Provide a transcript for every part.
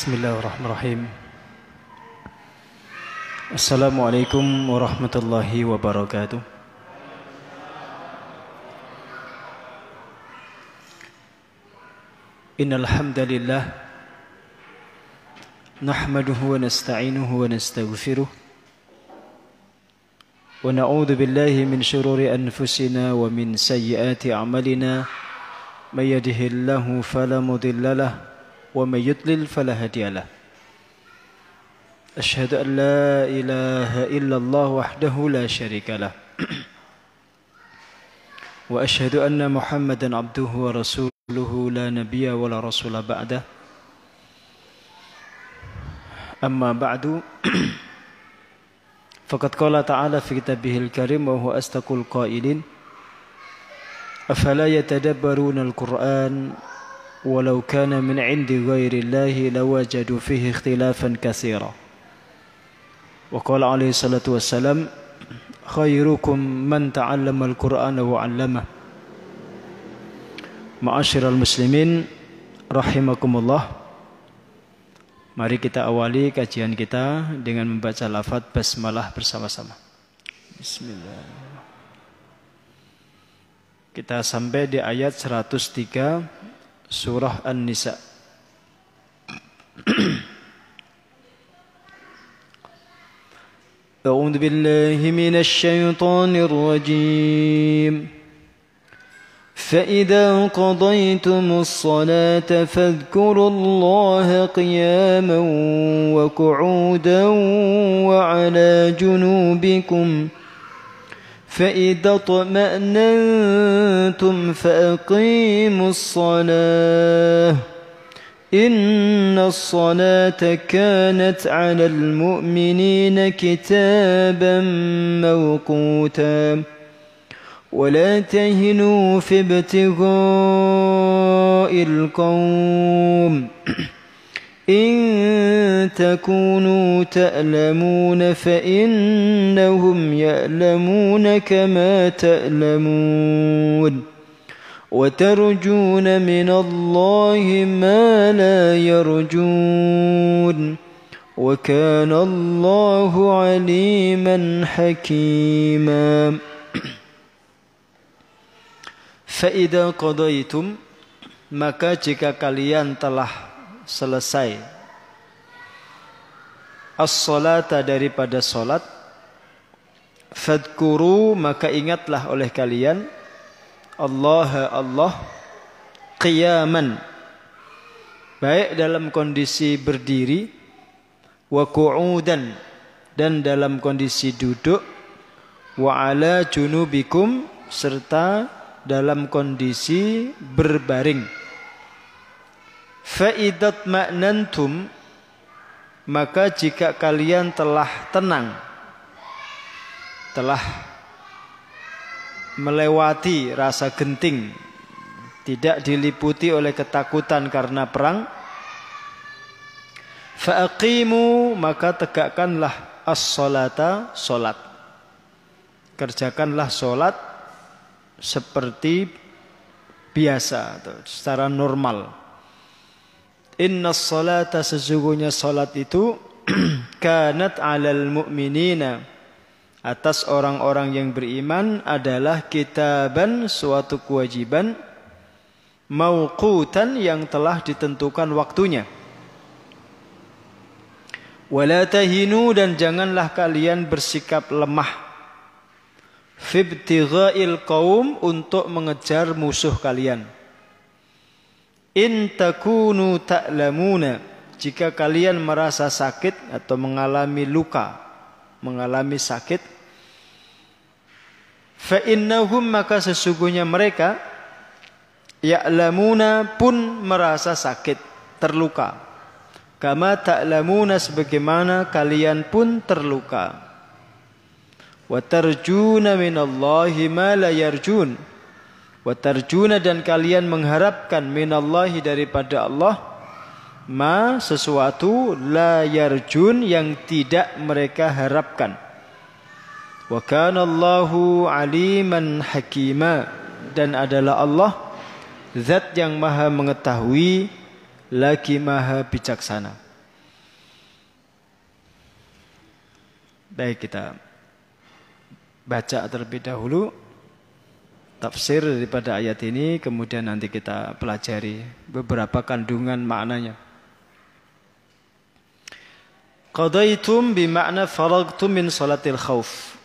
بسم الله الرحمن الرحيم. السلام عليكم ورحمة الله وبركاته. إن الحمد لله نحمده ونستعينه ونستغفره ونعوذ بالله من شرور أنفسنا ومن سيئات أعمالنا. من يده الله فلا مضل له ومن يضلل فلا هادي له. أشهد أن لا إله إلا الله وحده لا شريك له. وأشهد أن محمدا عبده ورسوله لا نبي ولا رسول بعده. أما بعد فقد قال تعالى في كتابه الكريم وهو أصدق القائلين أفلا يتدبرون القرآن ولو كان من عند غير الله لوجدوا فيه اختلافا كثيرا وقال عليه الصلاة والسلام خيركم من تعلم القرآن وعلمه معاشر المسلمين رحمكم الله Mari kita awali kajian kita dengan membaca lafaz basmalah bersama-sama. Bismillah. Kita sampai di ayat 103 surah An-Nisa. أعوذ بالله من الشيطان الرجيم فإذا قضيتم الصلاة فاذكروا الله قياما وقعودا وعلى جنوبكم فإذا اطمأننتم فأقيموا الصلاة. إن الصلاة كانت على المؤمنين كتابا موقوتا. ولا تهنوا في ابتغاء القوم. إن تكونوا تألمون فإنهم يألمون كما تألمون وترجون من الله ما لا يرجون وكان الله عليما حكيما. فإذا قضيتم maka jika kalian telah selesai. As-salata daripada salat fadkuru maka ingatlah oleh kalian Allah Allah qiyaman. Baik dalam kondisi berdiri wa qu'udan dan dalam kondisi duduk wa ala junubikum serta dalam kondisi berbaring Fa'idat ma'nantum Maka jika kalian telah tenang Telah melewati rasa genting Tidak diliputi oleh ketakutan karena perang Fa'aqimu maka tegakkanlah as-salata solat Kerjakanlah solat seperti biasa secara normal Inna salata sesungguhnya salat itu kanat alal mu'minina atas orang-orang yang beriman adalah kitaban suatu kewajiban mauqutan yang telah ditentukan waktunya. Wala tahinu dan janganlah kalian bersikap lemah fibtighail qaum untuk mengejar musuh kalian. In takunu ta'lamuna jika kalian merasa sakit atau mengalami luka, mengalami sakit fa innahum maka sesungguhnya mereka ya'lamuna pun merasa sakit, terluka. Kama ta'lamuna sebagaimana kalian pun terluka. Wa tarjuna minallahi ma la yarjun Watarjuna dan kalian mengharapkan minallahi daripada Allah ma sesuatu la yarjun yang tidak mereka harapkan. Wa kana Allahu aliman hakima dan adalah Allah zat yang maha mengetahui lagi maha bijaksana. Baik kita baca terlebih dahulu tafsir daripada ayat ini kemudian nanti kita pelajari beberapa kandungan maknanya. Qadaitum bimakna faragtum min salatil khauf.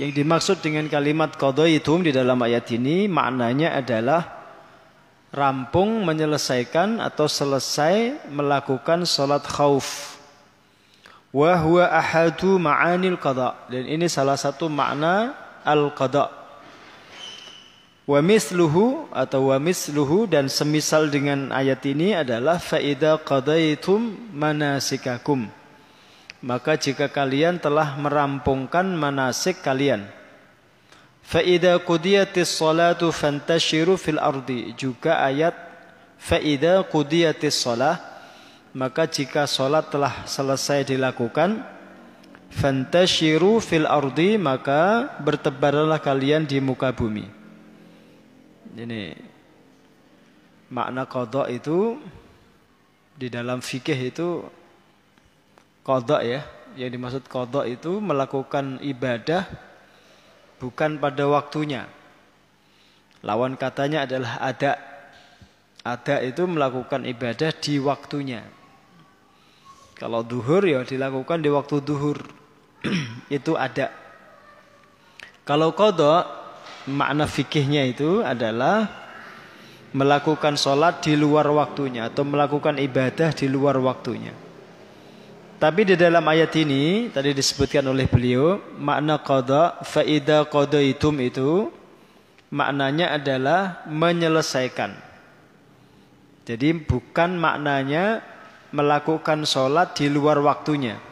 Yang dimaksud dengan kalimat qadaitum di dalam ayat ini maknanya adalah rampung menyelesaikan atau selesai melakukan salat khauf. Wa huwa ahadu ma'anil qada. Dan ini salah satu makna al-qada. Wa misluhu atau wa misluhu dan semisal dengan ayat ini adalah faida qadaitum manasikakum. Maka jika kalian telah merampungkan manasik kalian Fa'idha qudiyatis salatu fantashiru fil ardi. Juga ayat Fa'idha qudiyatis salah. Maka jika salat telah selesai dilakukan. Fantashiru fil ardi. Maka bertebarlah kalian di muka bumi. Ini makna kodok itu di dalam fikih itu kodok ya. Yang dimaksud kodok itu melakukan ibadah bukan pada waktunya. Lawan katanya adalah ada. Ada itu melakukan ibadah di waktunya. Kalau duhur ya dilakukan di waktu duhur. itu ada. Kalau kodok, makna fikihnya itu adalah melakukan sholat di luar waktunya atau melakukan ibadah di luar waktunya. Tapi di dalam ayat ini tadi disebutkan oleh beliau makna qada faida qadaitum itu maknanya adalah menyelesaikan. Jadi bukan maknanya melakukan sholat di luar waktunya.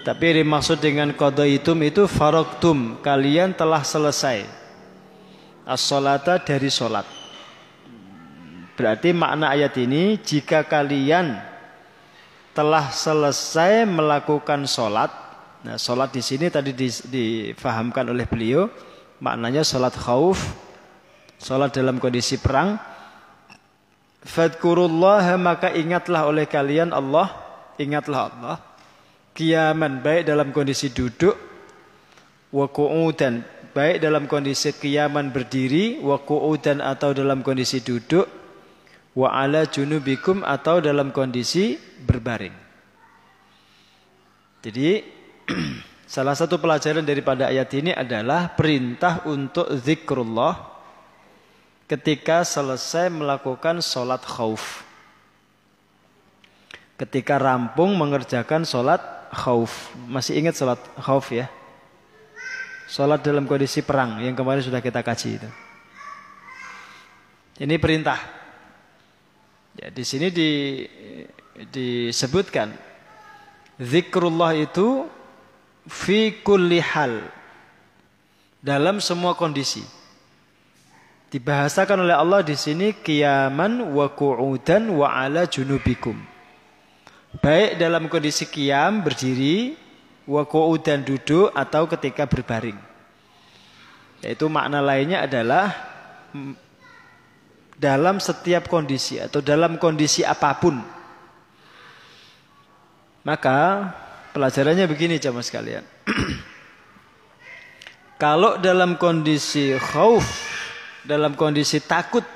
Tapi dimaksud dengan qadaitum itu faroktum kalian telah selesai as-sholata dari sholat. Berarti makna ayat ini jika kalian telah selesai melakukan sholat. Nah, sholat di sini tadi difahamkan oleh beliau maknanya sholat khauf, sholat dalam kondisi perang. Fadkurullah maka ingatlah oleh kalian Allah, ingatlah Allah. Kiaman baik dalam kondisi duduk, wa dan baik dalam kondisi kiaman berdiri, wa dan atau dalam kondisi duduk, wa ala junubikum atau dalam kondisi berbaring. Jadi salah satu pelajaran daripada ayat ini adalah perintah untuk zikrullah ketika selesai melakukan sholat khauf. Ketika rampung mengerjakan sholat khauf. Masih ingat sholat khauf ya? Sholat dalam kondisi perang yang kemarin sudah kita kaji itu. Ini perintah. Ya, di sini di, disebutkan zikrullah itu fi kulli hal dalam semua kondisi. Dibahasakan oleh Allah di sini kiaman wa qu'udan wa ala junubikum. Baik dalam kondisi kiam berdiri, wa qu'udan duduk atau ketika berbaring. Yaitu makna lainnya adalah dalam setiap kondisi atau dalam kondisi apa pun. Maka pelajarannya begini jamaah sekalian. Kalau dalam kondisi khauf, dalam kondisi takut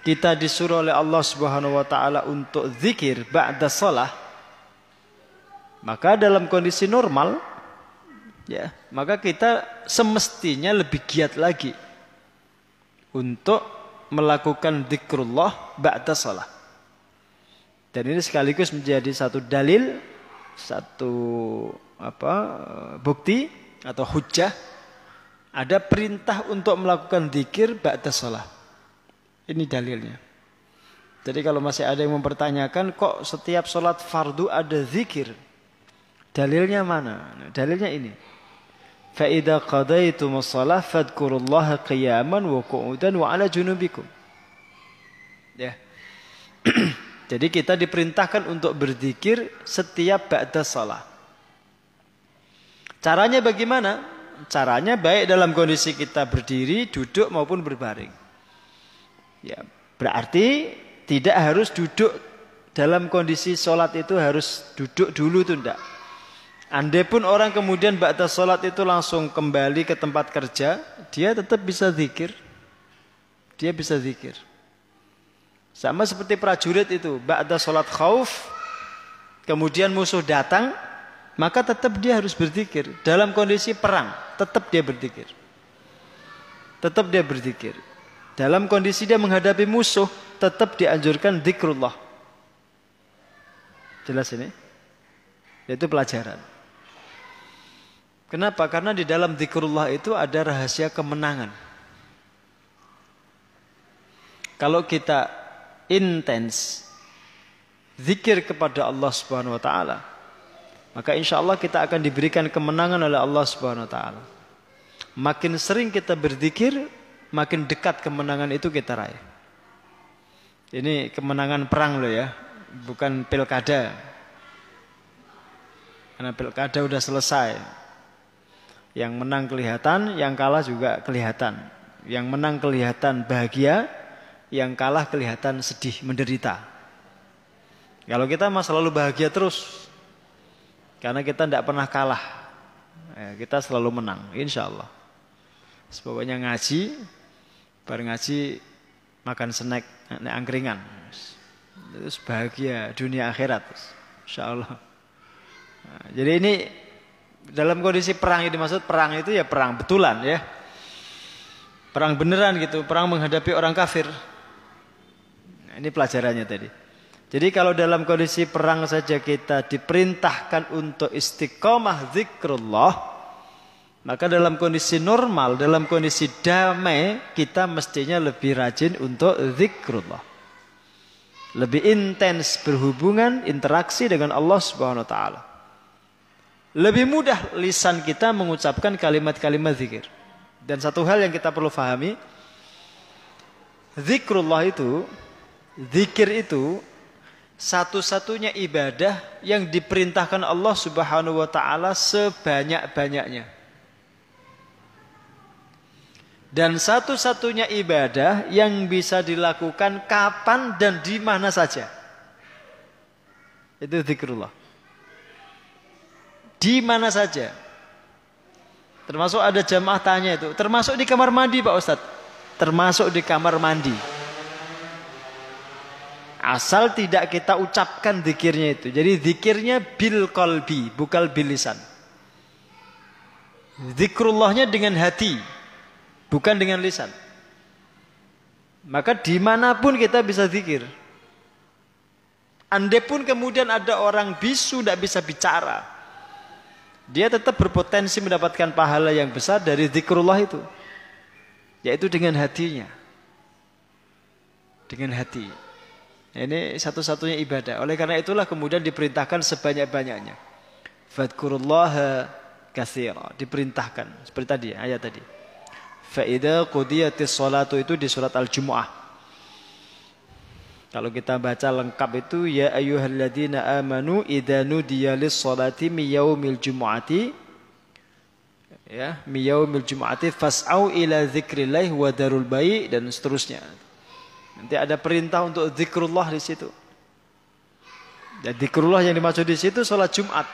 kita disuruh oleh Allah Subhanahu wa taala untuk zikir ba'da shalah maka dalam kondisi normal ya maka kita semestinya lebih giat lagi untuk melakukan zikrullah ba'da salah. Dan ini sekaligus menjadi satu dalil, satu apa bukti atau hujah ada perintah untuk melakukan zikir ba'da salah. Ini dalilnya. Jadi kalau masih ada yang mempertanyakan kok setiap sholat fardu ada zikir. Dalilnya mana? Nah, dalilnya ini. فإذا قضيتم الصلاة فاذكروا الله قياما وقعودا وعلى جنوبكم ya jadi kita diperintahkan untuk berzikir setiap ba'da salat caranya bagaimana caranya baik dalam kondisi kita berdiri duduk maupun berbaring ya berarti tidak harus duduk dalam kondisi sholat itu harus duduk dulu tuh enggak. Andai pun orang kemudian ba'da sholat itu langsung kembali ke tempat kerja, dia tetap bisa zikir. Dia bisa zikir. Sama seperti prajurit itu, ba'da sholat khauf, kemudian musuh datang, maka tetap dia harus berzikir. Dalam kondisi perang, tetap dia berzikir. Tetap dia berzikir. Dalam kondisi dia menghadapi musuh, tetap dianjurkan zikrullah. Jelas ini? Itu pelajaran. Kenapa? Karena di dalam zikrullah itu ada rahasia kemenangan. Kalau kita intens zikir kepada Allah Subhanahu wa taala, maka insya Allah kita akan diberikan kemenangan oleh Allah Subhanahu wa taala. Makin sering kita berzikir, makin dekat kemenangan itu kita raih. Ini kemenangan perang loh ya, bukan pilkada. Karena pilkada udah selesai. Yang menang kelihatan, yang kalah juga kelihatan. Yang menang kelihatan bahagia, yang kalah kelihatan sedih, menderita. Kalau kita mah selalu bahagia terus, karena kita tidak pernah kalah, ya, kita selalu menang, insya Allah. Pokoknya ngaji, Bareng ngaji makan snack, naik angkringan. Terus bahagia dunia akhirat. Insya Allah. Nah, jadi ini dalam kondisi perang ini maksud perang itu ya perang betulan ya. Perang beneran gitu, perang menghadapi orang kafir. Nah, ini pelajarannya tadi. Jadi kalau dalam kondisi perang saja kita diperintahkan untuk istiqomah zikrullah, maka dalam kondisi normal, dalam kondisi damai, kita mestinya lebih rajin untuk zikrullah. Lebih intens berhubungan, interaksi dengan Allah Subhanahu wa taala. Lebih mudah lisan kita mengucapkan kalimat-kalimat zikir. Dan satu hal yang kita perlu fahami, zikrullah itu, zikir itu satu-satunya ibadah yang diperintahkan Allah Subhanahu wa taala sebanyak-banyaknya. Dan satu-satunya ibadah yang bisa dilakukan kapan dan di mana saja. Itu zikrullah. Di mana saja. Termasuk ada jamaah tanya itu. Termasuk di kamar mandi Pak Ustadz. Termasuk di kamar mandi. Asal tidak kita ucapkan zikirnya itu. Jadi zikirnya bil kolbi, bukan bil lisan. Zikrullahnya dengan hati bukan dengan lisan. Maka di mana pun kita bisa zikir. Andai pun kemudian ada orang bisu tidak bisa bicara. Dia tetap berpotensi mendapatkan pahala yang besar dari zikrullah itu. Yaitu dengan hatinya. Dengan hati. Ini satu-satunya ibadah. Oleh karena itulah kemudian diperintahkan sebanyak-banyaknya. Fadkurullaha kathira. Diperintahkan. Seperti tadi ayat tadi. Fa'idha qudiyatis salatu itu di surat Al-Jumu'ah. Kalau kita baca lengkap itu ya ayyuhalladzina amanu idza nudiya lis-salati mi yaumil jumu'ati ya mi yaumil jumu'ati fas'au ila dzikrillah wa darul bai dan seterusnya. Nanti ada perintah untuk zikrullah di situ. Dan zikrullah yang dimaksud di situ salat Jumat.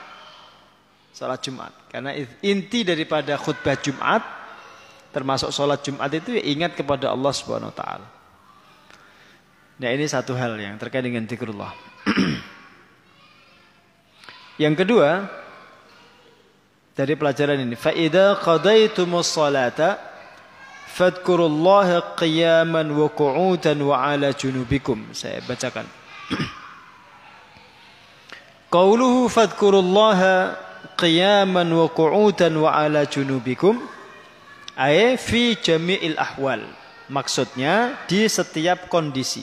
Salat Jumat. Karena inti daripada khutbah Jumat termasuk sholat Jumat itu ya ingat kepada Allah Subhanahu wa taala. Nah, ini satu hal yang terkait dengan zikrullah. yang kedua dari pelajaran ini, fa idza qadaitumus salata fadkurullaha qiyaman wa qu'udan wa ala junubikum. Saya bacakan. Qauluhu fadkurullaha qiyaman wa qu'udan wa ala junubikum Ae fi jami'il ahwal. Maksudnya di setiap kondisi.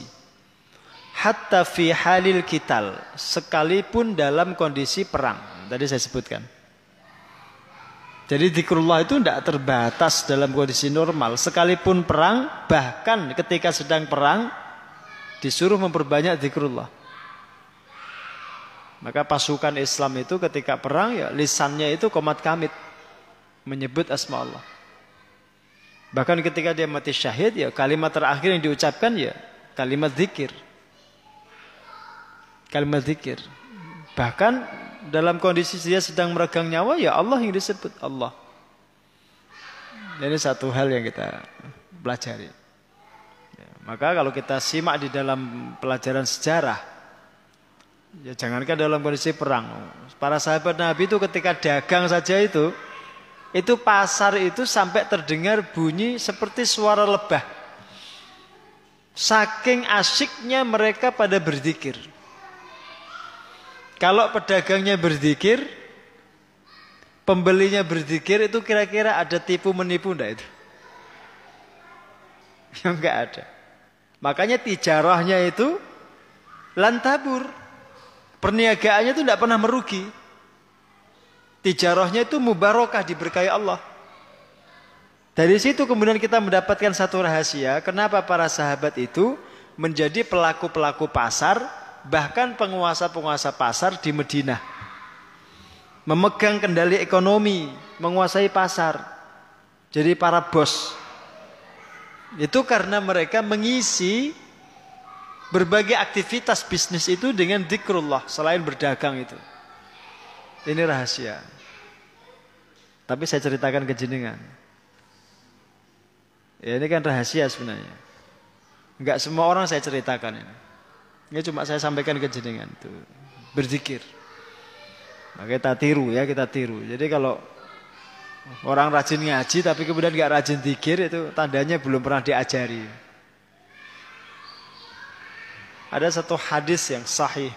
Hatta fi halil kital. Sekalipun dalam kondisi perang. Tadi saya sebutkan. Jadi zikrullah itu tidak terbatas dalam kondisi normal. Sekalipun perang, bahkan ketika sedang perang, disuruh memperbanyak zikrullah. Maka pasukan Islam itu ketika perang ya lisannya itu komat kamit menyebut asma Allah. Bahkan ketika dia mati syahid ya kalimat terakhir yang diucapkan ya kalimat zikir. Kalimat zikir. Bahkan dalam kondisi dia sedang meregang nyawa ya Allah yang disebut Allah. Ini satu hal yang kita pelajari. Ya, maka kalau kita simak di dalam pelajaran sejarah, ya jangankan dalam kondisi perang. Para sahabat Nabi itu ketika dagang saja itu, itu pasar itu sampai terdengar bunyi seperti suara lebah. Saking asyiknya mereka pada berzikir. Kalau pedagangnya berzikir, pembelinya berzikir itu kira-kira ada tipu menipu enggak itu? Ya enggak ada. Makanya tijarahnya itu lantabur. Perniagaannya itu enggak pernah merugi. Tijarahnya itu mubarokah diberkahi Allah. Dari situ kemudian kita mendapatkan satu rahasia. Kenapa para sahabat itu menjadi pelaku-pelaku pasar. Bahkan penguasa-penguasa pasar di Medina memegang kendali ekonomi, menguasai pasar. Jadi para bos. Itu karena mereka mengisi berbagai aktivitas bisnis itu dengan zikrullah selain berdagang itu. Ini rahasia. Tapi saya ceritakan ke jenengan. Ya ini kan rahasia sebenarnya. Enggak semua orang saya ceritakan ini. Ini cuma saya sampaikan ke jenengan itu. Berzikir. Nah, kita tiru ya, kita tiru. Jadi kalau orang rajin ngaji tapi kemudian nggak rajin dikir itu tandanya belum pernah diajari. Ada satu hadis yang sahih.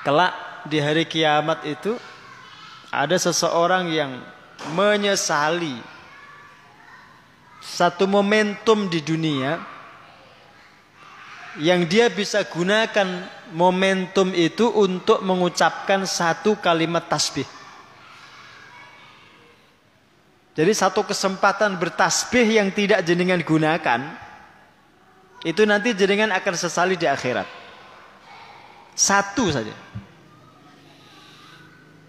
Kelak di hari kiamat itu ada seseorang yang menyesali satu momentum di dunia yang dia bisa gunakan momentum itu untuk mengucapkan satu kalimat tasbih. Jadi satu kesempatan bertasbih yang tidak jenengan gunakan itu nanti jenengan akan sesali di akhirat. Satu saja.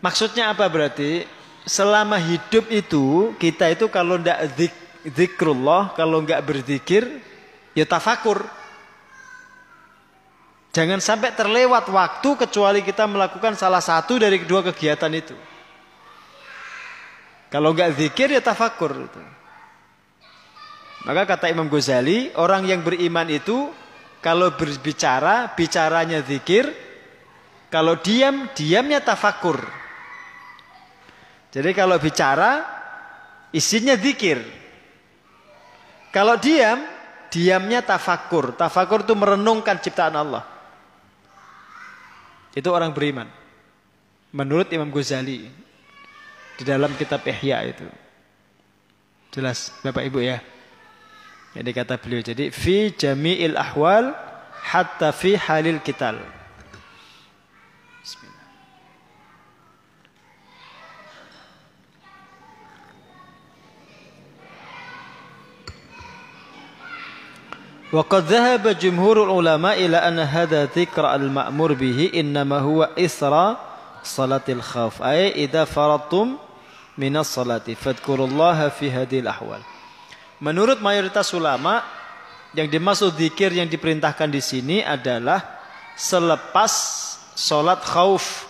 Maksudnya apa berarti? Selama hidup itu kita itu kalau tidak zik, zikrullah, kalau nggak berzikir, ya tafakur. Jangan sampai terlewat waktu kecuali kita melakukan salah satu dari kedua kegiatan itu. Kalau enggak zikir ya tafakur. Maka kata Imam Ghazali, orang yang beriman itu kalau berbicara, bicaranya zikir, kalau diam, diamnya tafakur. Jadi kalau bicara, isinya zikir. Kalau diam, diamnya tafakur. Tafakur itu merenungkan ciptaan Allah. Itu orang beriman. Menurut Imam Ghazali di dalam kitab Ihya itu. Jelas Bapak Ibu ya. Jadi kata beliau jadi fi jami'il ahwal hatta fi halil kital. وقد ذهب جمهور العلماء إلى أن هذا ذكر المأمور به إنما هو إسرى صلاة الخوف أي إذا فرضتم من الصلاة فاذكروا الله في هذه الأحوال Menurut mayoritas ulama, yang dimaksud zikir yang diperintahkan di sini adalah selepas sholat khauf.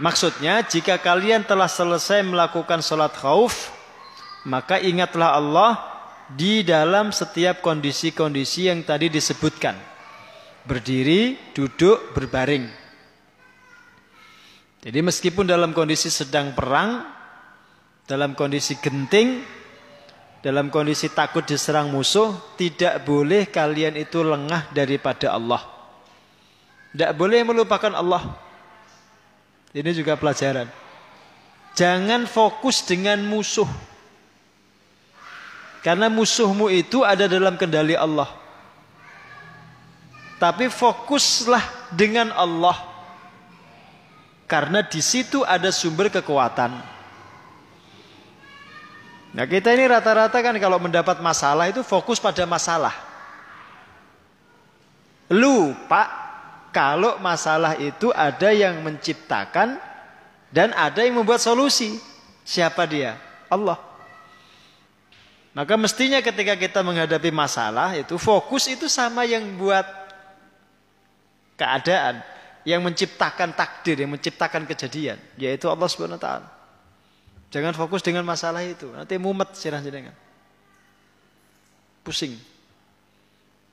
Maksudnya, jika kalian telah selesai melakukan sholat khauf, maka ingatlah Allah di dalam setiap kondisi-kondisi yang tadi disebutkan. Berdiri, duduk, berbaring. Jadi meskipun dalam kondisi sedang perang, dalam kondisi genting, dalam kondisi takut diserang musuh, tidak boleh kalian itu lengah daripada Allah. Tidak boleh melupakan Allah. Ini juga pelajaran. Jangan fokus dengan musuh. Karena musuhmu itu ada dalam kendali Allah. Tapi fokuslah dengan Allah. Karena di situ ada sumber kekuatan. Nah kita ini rata-rata kan kalau mendapat masalah itu fokus pada masalah. Lupa kalau masalah itu ada yang menciptakan dan ada yang membuat solusi. Siapa dia? Allah. Maka mestinya ketika kita menghadapi masalah itu fokus itu sama yang buat keadaan yang menciptakan takdir, yang menciptakan kejadian, yaitu Allah Subhanahu wa taala. Jangan fokus dengan masalah itu, nanti mumet sirah jenengan. Pusing.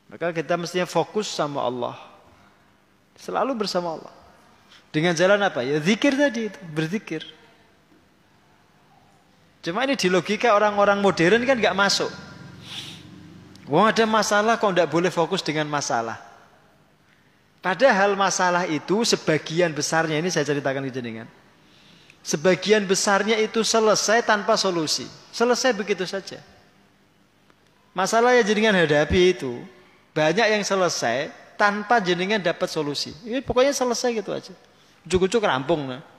Maka kita mestinya fokus sama Allah. Selalu bersama Allah. Dengan jalan apa? Ya zikir tadi itu, berzikir. Cuma ini di logika orang-orang modern kan nggak masuk. Wah ada masalah kok tidak boleh fokus dengan masalah. Padahal masalah itu sebagian besarnya ini saya ceritakan ke jenengan. Sebagian besarnya itu selesai tanpa solusi. Selesai begitu saja. Masalah yang jenengan hadapi itu banyak yang selesai tanpa jenengan dapat solusi. Ini pokoknya selesai gitu aja. Ujuk-ujuk rampung. Nah.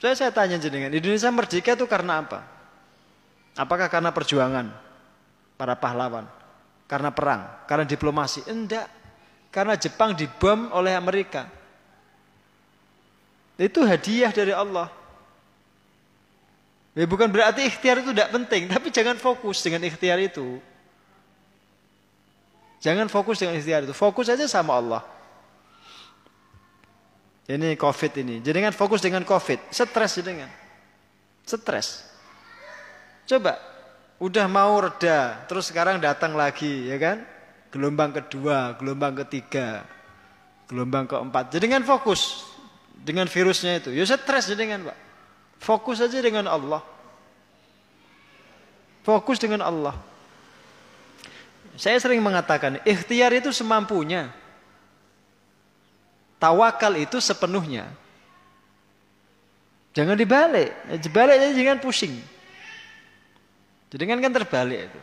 Saya, saya tanya jenengan, Indonesia merdeka itu karena apa? Apakah karena perjuangan para pahlawan? Karena perang? Karena diplomasi? Enggak. Karena Jepang dibom oleh Amerika. Itu hadiah dari Allah. Ya bukan berarti ikhtiar itu tidak penting, tapi jangan fokus dengan ikhtiar itu. Jangan fokus dengan ikhtiar itu. Fokus aja sama Allah. Ini COVID ini. Jadi kan fokus dengan COVID. Stres dengan. Stres. Coba. Udah mau reda. Terus sekarang datang lagi. ya kan? Gelombang kedua. Gelombang ketiga. Gelombang keempat. Jadi kan fokus. Dengan virusnya itu. Ya stres dengan Pak. Fokus aja dengan Allah. Fokus dengan Allah. Saya sering mengatakan. Ikhtiar itu semampunya. Tawakal itu sepenuhnya. Jangan dibalik. Dibalik aja jangan pusing. Jadi kan kan terbalik itu.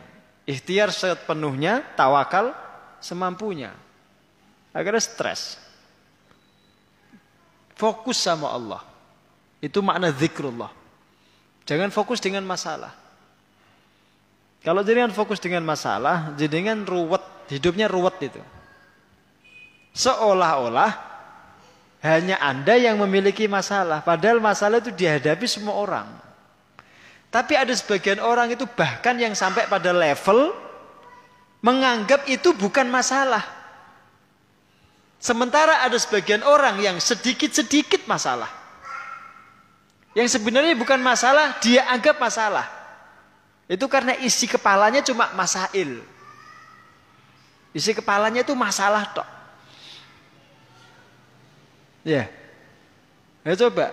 Ikhtiar sepenuhnya, tawakal semampunya. Agar stres. Fokus sama Allah. Itu makna zikrullah. Jangan fokus dengan masalah. Kalau jangan fokus dengan masalah, jangan ruwet, hidupnya ruwet itu. Seolah-olah hanya Anda yang memiliki masalah. Padahal masalah itu dihadapi semua orang. Tapi ada sebagian orang itu bahkan yang sampai pada level menganggap itu bukan masalah. Sementara ada sebagian orang yang sedikit-sedikit masalah. Yang sebenarnya bukan masalah, dia anggap masalah. Itu karena isi kepalanya cuma masail. Isi kepalanya itu masalah tok. Ya. Ya coba.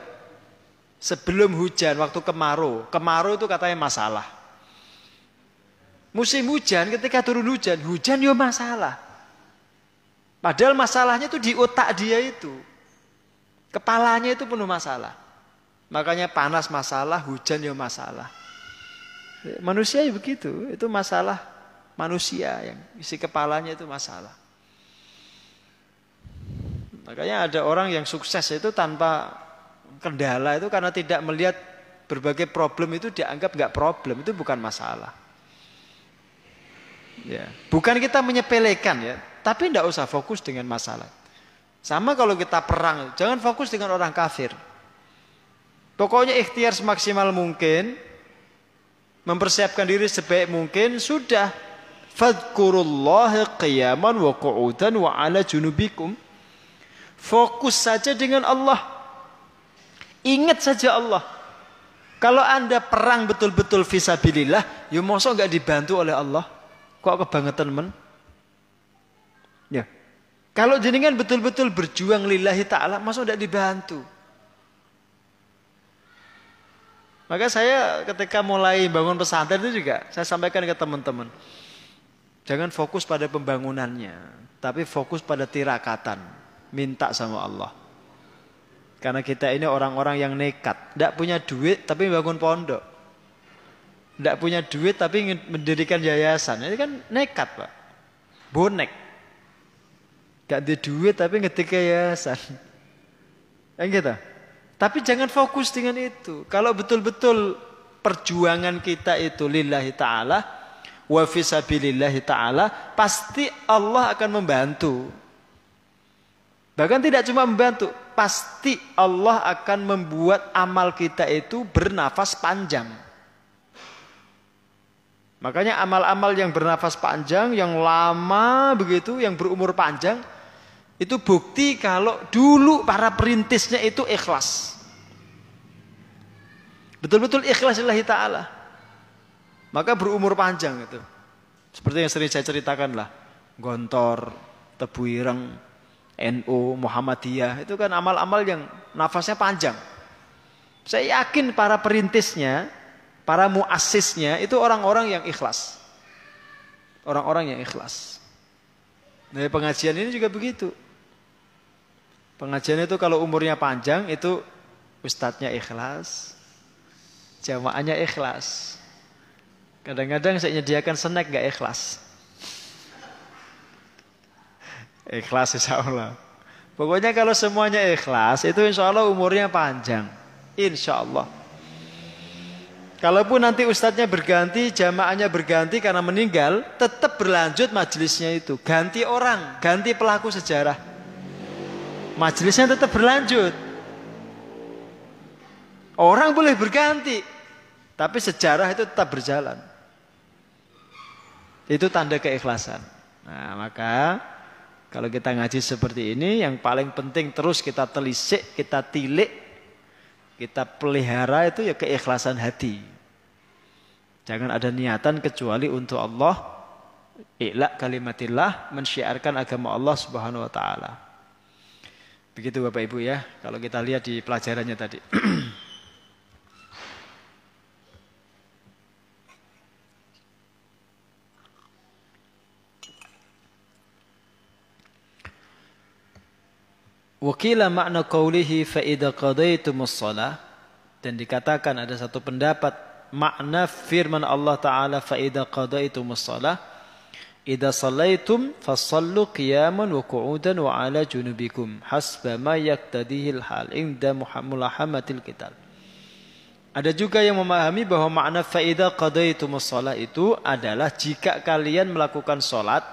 Sebelum hujan waktu kemarau, kemarau itu katanya masalah. Musim hujan ketika turun hujan, hujan ya masalah. Padahal masalahnya itu di otak dia itu. Kepalanya itu penuh masalah. Makanya panas masalah, hujan ya masalah. Manusia ya begitu, itu masalah manusia yang isi kepalanya itu masalah. Makanya ada orang yang sukses itu tanpa kendala itu karena tidak melihat berbagai problem itu dianggap nggak problem itu bukan masalah. Ya, bukan kita menyepelekan ya, tapi tidak usah fokus dengan masalah. Sama kalau kita perang, jangan fokus dengan orang kafir. Pokoknya ikhtiar semaksimal mungkin, mempersiapkan diri sebaik mungkin, sudah. Fadkurullahi qiyaman wa qu'udan wa ala junubikum. Fokus saja dengan Allah. Ingat saja Allah. Kalau anda perang betul-betul visabilillah, ya mosok nggak dibantu oleh Allah. Kok kebangetan men? Ya. Kalau jenengan betul-betul berjuang lillahi ta'ala, masa tidak dibantu? Maka saya ketika mulai bangun pesantren itu juga, saya sampaikan ke teman-teman. Jangan fokus pada pembangunannya, tapi fokus pada tirakatan minta sama Allah. Karena kita ini orang-orang yang nekat, tidak punya duit tapi bangun pondok. Tidak punya duit tapi ingin mendirikan yayasan. Ini kan nekat, Pak. Bonek. Gak ada duit tapi ngetik yayasan. Yang gitu. Tapi jangan fokus dengan itu. Kalau betul-betul perjuangan kita itu lillahi ta'ala, wa fisabilillahi ta'ala, pasti Allah akan membantu. Bahkan tidak cuma membantu, pasti Allah akan membuat amal kita itu bernafas panjang. Makanya amal-amal yang bernafas panjang, yang lama begitu, yang berumur panjang, itu bukti kalau dulu para perintisnya itu ikhlas. Betul-betul ikhlas lillahi ta'ala. Maka berumur panjang itu. Seperti yang sering saya ceritakan lah. Gontor, Tebu Ireng, NU, Muhammadiyah. Itu kan amal-amal yang nafasnya panjang. Saya yakin para perintisnya, para muasisnya itu orang-orang yang ikhlas. Orang-orang yang ikhlas. Nah pengajian ini juga begitu. Pengajian itu kalau umurnya panjang itu ustadznya ikhlas, Jamaahnya ikhlas. Kadang-kadang saya nyediakan snack gak ikhlas. Ikhlas insya Allah. Pokoknya kalau semuanya ikhlas itu insya Allah umurnya panjang. Insya Allah. Kalaupun nanti ustadznya berganti, jamaahnya berganti karena meninggal, tetap berlanjut majelisnya itu. Ganti orang, ganti pelaku sejarah. Majelisnya tetap berlanjut. Orang boleh berganti, tapi sejarah itu tetap berjalan. Itu tanda keikhlasan. Nah, maka kalau kita ngaji seperti ini yang paling penting terus kita telisik, kita tilik, kita pelihara itu ya keikhlasan hati. Jangan ada niatan kecuali untuk Allah. Ikhlas kalimatillah mensyiarkan agama Allah Subhanahu wa taala. Begitu Bapak Ibu ya, kalau kita lihat di pelajarannya tadi. Wakila makna qawlihi fa'idha qadaitumus salah. Dan dikatakan ada satu pendapat makna firman Allah Ta'ala fa'idha qadaitumus salah. Idza salaitum fasallu qiyaman wa qu'udan wa ala junubikum hasba ma yaktadihi hal inda mulahamatil qital. Ada juga yang memahami bahwa makna faidah qadaitumus salah itu adalah jika kalian melakukan salat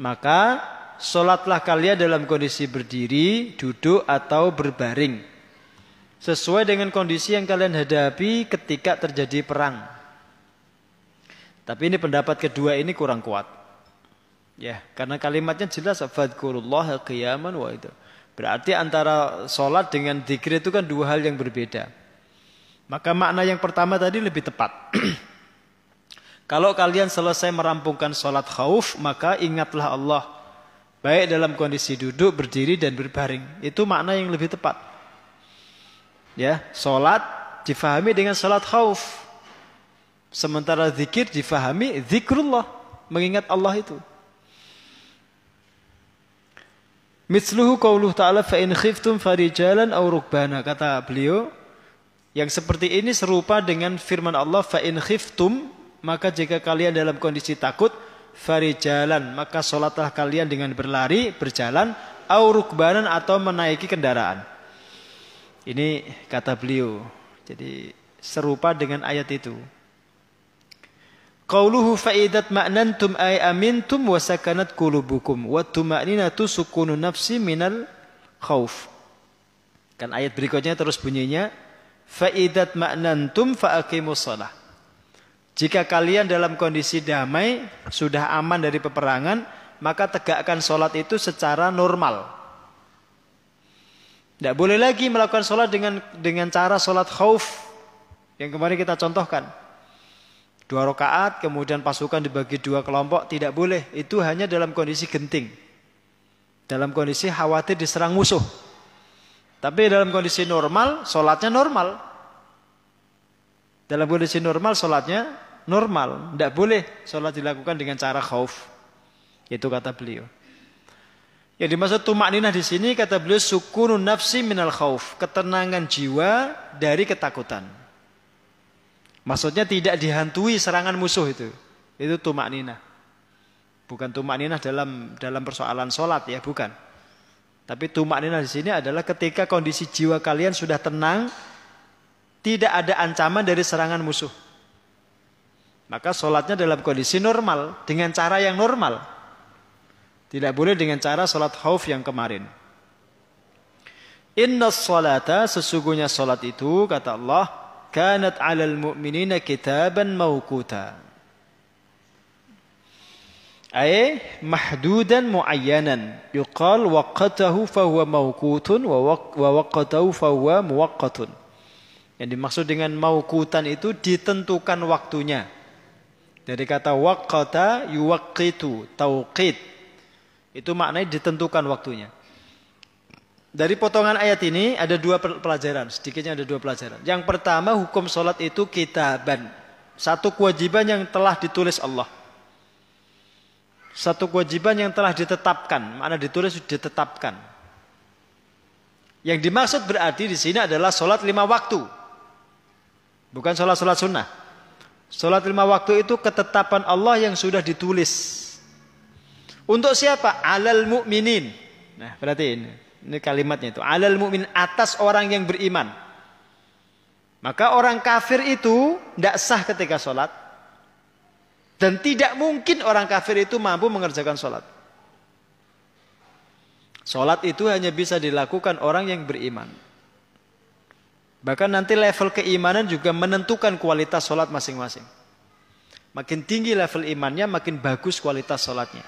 maka Solatlah kalian dalam kondisi berdiri, duduk atau berbaring. Sesuai dengan kondisi yang kalian hadapi ketika terjadi perang. Tapi ini pendapat kedua ini kurang kuat. Ya, karena kalimatnya jelas fadkurullah qiyaman wa itu. Berarti antara solat dengan dikir itu kan dua hal yang berbeda. Maka makna yang pertama tadi lebih tepat. Kalau kalian selesai merampungkan solat khauf, maka ingatlah Allah Baik dalam kondisi duduk, berdiri dan berbaring. Itu makna yang lebih tepat. Ya, salat difahami dengan salat khauf. Sementara zikir difahami zikrullah, mengingat Allah itu. Mitsluhu qauluh ta'ala fa in khiftum farijalan aw rukbana kata beliau yang seperti ini serupa dengan firman Allah fa in khiftum maka jika kalian dalam kondisi takut farijalan maka sholatlah kalian dengan berlari berjalan au rukbanan atau menaiki kendaraan ini kata beliau jadi serupa dengan ayat itu Qauluhu fa'idat ma'nantum ay amintum wa sakanat qulubukum wa tuma'ninatu sukunu nafsi minal khauf. Kan ayat berikutnya terus bunyinya fa'idat ma'nantum fa'aqimus shalah. Jika kalian dalam kondisi damai, sudah aman dari peperangan, maka tegakkan sholat itu secara normal. Tidak boleh lagi melakukan sholat dengan dengan cara sholat khauf yang kemarin kita contohkan. Dua rakaat, kemudian pasukan dibagi dua kelompok, tidak boleh. Itu hanya dalam kondisi genting. Dalam kondisi khawatir diserang musuh. Tapi dalam kondisi normal, sholatnya normal. Dalam kondisi normal, sholatnya normal. Tidak boleh sholat dilakukan dengan cara khauf. Itu kata beliau. Yang dimaksud tumak ninah di sini kata beliau sukunun nafsi minal khauf. Ketenangan jiwa dari ketakutan. Maksudnya tidak dihantui serangan musuh itu. Itu tumak ninah. Bukan tumak ninah dalam dalam persoalan sholat ya, bukan. Tapi tumak ninah di sini adalah ketika kondisi jiwa kalian sudah tenang, tidak ada ancaman dari serangan musuh. Maka sholatnya dalam kondisi normal, dengan cara yang normal. Tidak boleh dengan cara sholat khauf yang kemarin. Inna sholata, sesungguhnya sholat itu, kata Allah, kanat alal mu'minina kitaban mawkuta. ay mahdudan muayyanan yuqal waqatahu fahuwa mawqutun wa waqatahu fahuwa muwaqqatun yang dimaksud dengan mauqutan itu ditentukan waktunya dari kata waqata yuwaqqitu tauqid itu maknanya ditentukan waktunya dari potongan ayat ini ada dua pelajaran sedikitnya ada dua pelajaran yang pertama hukum sholat itu kitaban satu kewajiban yang telah ditulis Allah satu kewajiban yang telah ditetapkan. Mana ditulis ditetapkan. Yang dimaksud berarti di sini adalah sholat lima waktu. Bukan sholat-sholat sunnah. Sholat lima waktu itu ketetapan Allah yang sudah ditulis. Untuk siapa? Alal mu'minin. Nah berarti ini. Ini kalimatnya itu. Alal mu'min atas orang yang beriman. Maka orang kafir itu tidak sah ketika sholat. Dan tidak mungkin orang kafir itu mampu mengerjakan sholat. Sholat itu hanya bisa dilakukan orang yang beriman. Bahkan nanti level keimanan juga menentukan kualitas sholat masing-masing. Makin tinggi level imannya, makin bagus kualitas sholatnya.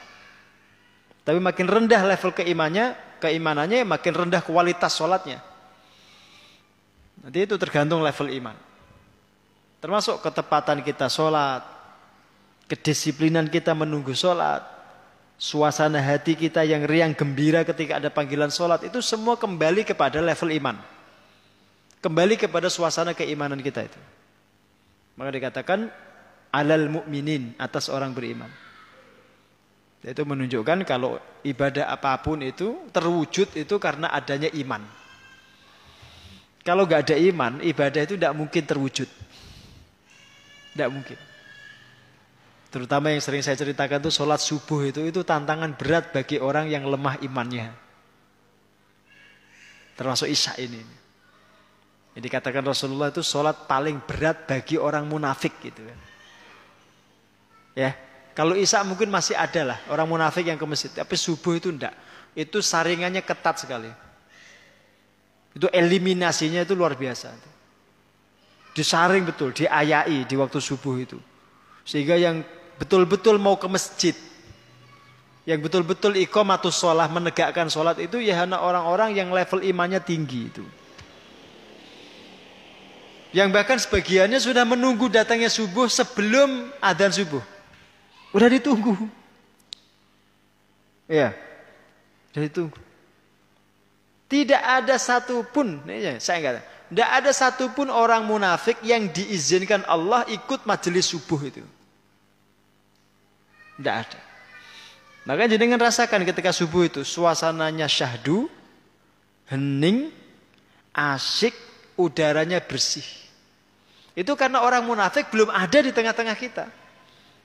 Tapi makin rendah level keimannya, keimanannya makin rendah kualitas sholatnya. Nanti itu tergantung level iman. Termasuk ketepatan kita sholat, kedisiplinan kita menunggu sholat, suasana hati kita yang riang gembira ketika ada panggilan sholat, itu semua kembali kepada level iman. Kembali kepada suasana keimanan kita itu. Maka dikatakan alal mukminin atas orang beriman. Itu menunjukkan kalau ibadah apa pun itu terwujud itu karena adanya iman. Kalau nggak ada iman, ibadah itu tidak mungkin terwujud. Tidak mungkin. Terutama yang sering saya ceritakan itu sholat subuh itu itu tantangan berat bagi orang yang lemah imannya. Termasuk isya ini. Jadi katakan Rasulullah itu sholat paling berat bagi orang munafik gitu kan. Ya, kalau isya mungkin masih ada lah orang munafik yang ke masjid, tapi subuh itu enggak. Itu saringannya ketat sekali. Itu eliminasinya itu luar biasa. Disaring betul, diayai di waktu subuh itu. Sehingga yang betul-betul mau ke masjid yang betul-betul ikomatus sholat menegakkan sholat itu ya hanya orang-orang yang level imannya tinggi itu yang bahkan sebagiannya sudah menunggu datangnya subuh sebelum adzan subuh. Udah ditunggu. Ya udah ditunggu. Tidak ada satupun ya, saya enggak tidak ada satupun orang munafik yang diizinkan Allah ikut majelis subuh itu. Tidak ada. Maka dengan rasakan ketika subuh itu suasananya syahdu, hening, asik, udaranya bersih. Itu karena orang munafik belum ada di tengah-tengah kita.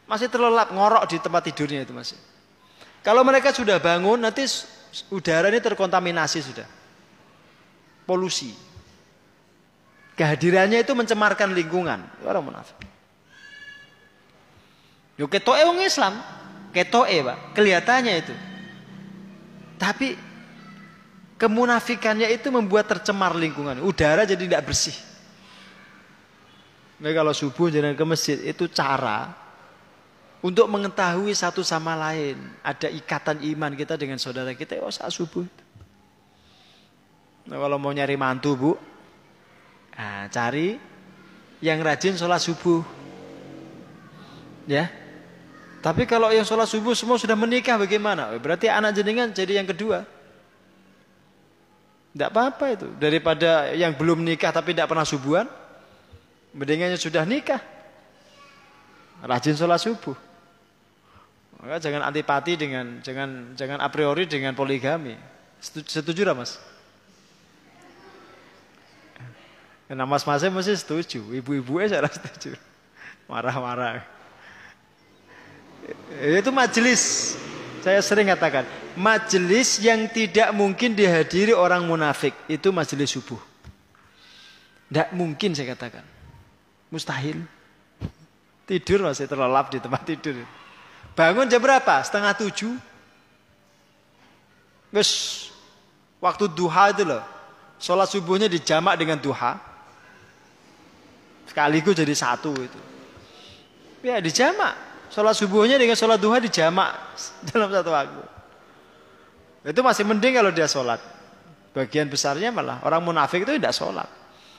Masih terlelap ngorok di tempat tidurnya itu masih. Kalau mereka sudah bangun nanti udara ini terkontaminasi sudah. Polusi. Kehadirannya itu mencemarkan lingkungan. Orang munafik. Yo ketoke wong Islam, ketoke, Pak. Kelihatannya itu. Tapi kemunafikannya itu membuat tercemar lingkungan. Udara jadi tidak bersih. Nah, kalau subuh jalan ke masjid itu cara untuk mengetahui satu sama lain. Ada ikatan iman kita dengan saudara kita. Oh saat subuh. Nah, kalau mau nyari mantu bu, nah, cari yang rajin sholat subuh. Ya, tapi kalau yang sholat subuh semua sudah menikah bagaimana? Berarti anak jenengan jadi yang kedua. Tidak apa-apa itu. Daripada yang belum nikah tapi tidak pernah subuhan. Mendingannya sudah nikah. Rajin sholat subuh. Maka jangan antipati dengan jangan jangan a priori dengan poligami. Setuju, setuju lah mas? Karena mas-masnya mesti setuju. Ibu-ibunya saya setuju. Marah-marah. Itu majelis. Saya sering katakan, majelis yang tidak mungkin dihadiri orang munafik itu majelis subuh. Tidak mungkin saya katakan. Mustahil. Tidur masih terlelap di tempat tidur. Bangun jam berapa? Setengah tujuh. Wes waktu duha itu loh. Sholat subuhnya dijamak dengan duha. Sekaligus jadi satu itu. Ya dijamak. Sholat subuhnya dengan sholat duha di jamak dalam satu waktu. Itu masih mending kalau dia sholat. Bagian besarnya malah orang munafik itu tidak sholat.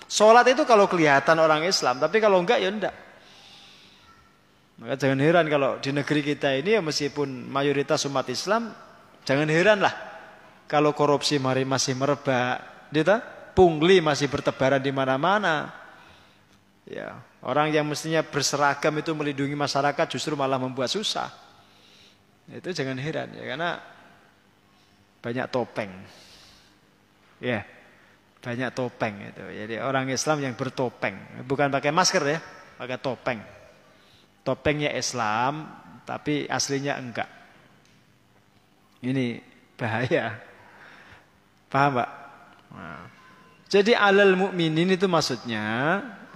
Sholat itu kalau kelihatan orang Islam, tapi kalau enggak ya enggak. Maka jangan heran kalau di negeri kita ini ya meskipun mayoritas umat Islam, jangan heran lah kalau korupsi mari masih merebak, gitu? pungli masih bertebaran di mana-mana. Ya, orang yang mestinya berseragam itu melindungi masyarakat justru malah membuat susah. Itu jangan heran ya karena banyak topeng. Ya. Banyak topeng itu. Jadi orang Islam yang bertopeng, bukan pakai masker ya, pakai topeng. Topengnya Islam, tapi aslinya enggak. Ini bahaya. Paham, Pak? Nah. Jadi alal mukminin itu maksudnya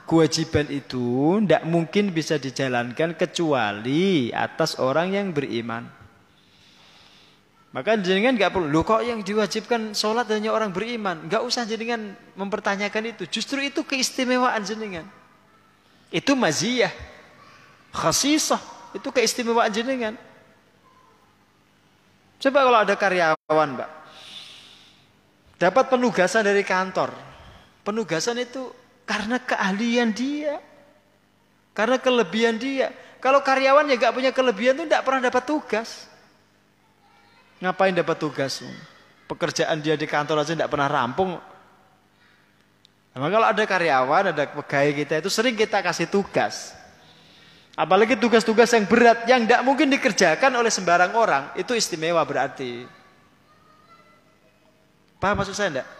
kewajiban itu tidak mungkin bisa dijalankan kecuali atas orang yang beriman. Maka jenengan nggak perlu, lo kok yang diwajibkan sholat hanya orang beriman, nggak usah jenengan mempertanyakan itu. Justru itu keistimewaan jenengan. Itu maziyah, khasisah, itu keistimewaan jenengan. Coba kalau ada karyawan, mbak, dapat penugasan dari kantor, penugasan itu karena keahlian dia, karena kelebihan dia. Kalau karyawan yang nggak punya kelebihan itu tidak pernah dapat tugas. Ngapain dapat tugas? Pekerjaan dia di kantor aja tidak pernah rampung. Nah, kalau ada karyawan, ada pegawai kita itu sering kita kasih tugas. Apalagi tugas-tugas yang berat yang tidak mungkin dikerjakan oleh sembarang orang, itu istimewa berarti. Paham maksud saya enggak?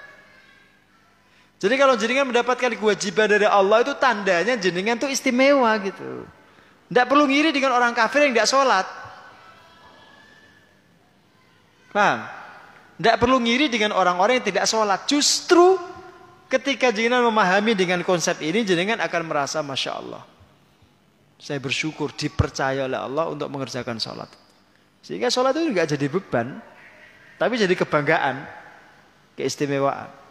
Jadi kalau jenengan mendapatkan kewajiban dari Allah itu tandanya jenengan itu istimewa gitu. Tidak perlu ngiri dengan orang kafir yang tidak sholat. Paham? Tidak perlu ngiri dengan orang-orang yang tidak sholat. Justru ketika jenengan memahami dengan konsep ini, jenengan akan merasa Masya Allah. Saya bersyukur dipercaya oleh Allah untuk mengerjakan sholat. Sehingga sholat itu tidak jadi beban. Tapi jadi kebanggaan. Keistimewaan.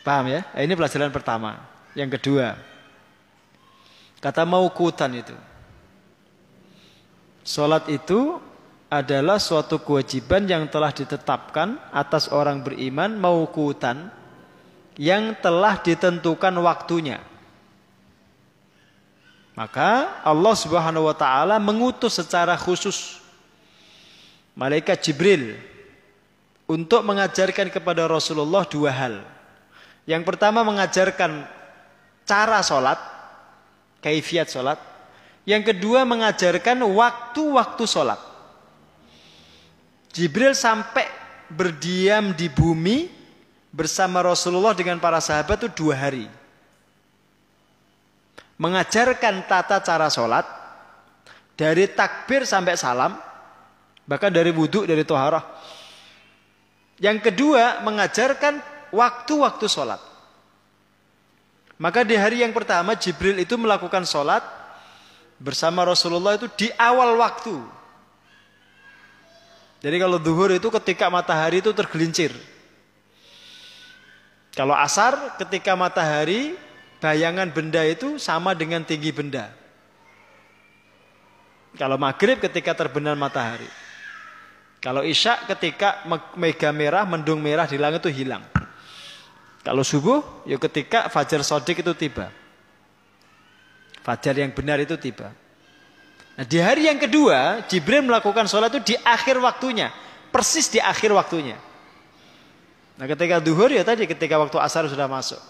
Paham ya? Ini pelajaran pertama. Yang kedua. Kata maukutan itu. Sholat itu adalah suatu kewajiban yang telah ditetapkan atas orang beriman maukutan yang telah ditentukan waktunya. Maka Allah Subhanahu wa taala mengutus secara khusus malaikat Jibril untuk mengajarkan kepada Rasulullah dua hal. Yang pertama mengajarkan cara sholat, kaifiat sholat. Yang kedua mengajarkan waktu-waktu sholat. Jibril sampai berdiam di bumi bersama Rasulullah dengan para sahabat itu dua hari. Mengajarkan tata cara sholat dari takbir sampai salam, bahkan dari wudhu, dari toharah. Yang kedua mengajarkan waktu-waktu sholat. Maka di hari yang pertama Jibril itu melakukan sholat bersama Rasulullah itu di awal waktu. Jadi kalau duhur itu ketika matahari itu tergelincir. Kalau asar ketika matahari bayangan benda itu sama dengan tinggi benda. Kalau maghrib ketika terbenam matahari. Kalau isya ketika mega merah, mendung merah di langit itu hilang. Kalau subuh, ya ketika fajar sodik itu tiba. Fajar yang benar itu tiba. Nah, di hari yang kedua, Jibril melakukan sholat itu di akhir waktunya. Persis di akhir waktunya. Nah ketika duhur ya tadi ketika waktu asar sudah masuk.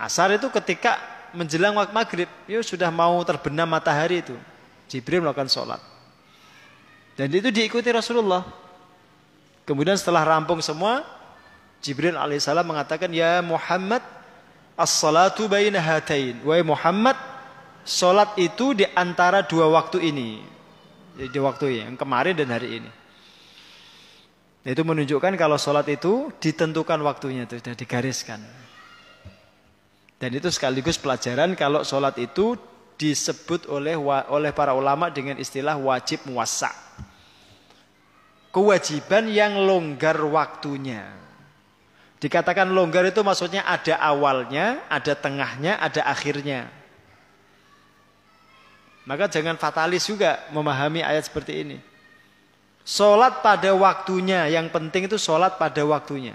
Asar itu ketika menjelang waktu maghrib. Ya sudah mau terbenam matahari itu. Jibril melakukan sholat. Dan itu diikuti Rasulullah. Kemudian setelah rampung semua, Jibril alaihissalam mengatakan, Ya Muhammad, as-salatu baina hatain. Wahai Muhammad, Sholat itu di antara dua waktu ini. Di waktu yang kemarin dan hari ini. Itu menunjukkan kalau sholat itu ditentukan waktunya itu sudah digariskan. Dan itu sekaligus pelajaran kalau sholat itu disebut oleh oleh para ulama dengan istilah wajib muasa. Kewajiban yang longgar waktunya. Dikatakan longgar itu maksudnya ada awalnya, ada tengahnya, ada akhirnya. Maka jangan fatalis juga memahami ayat seperti ini. Sholat pada waktunya, yang penting itu sholat pada waktunya.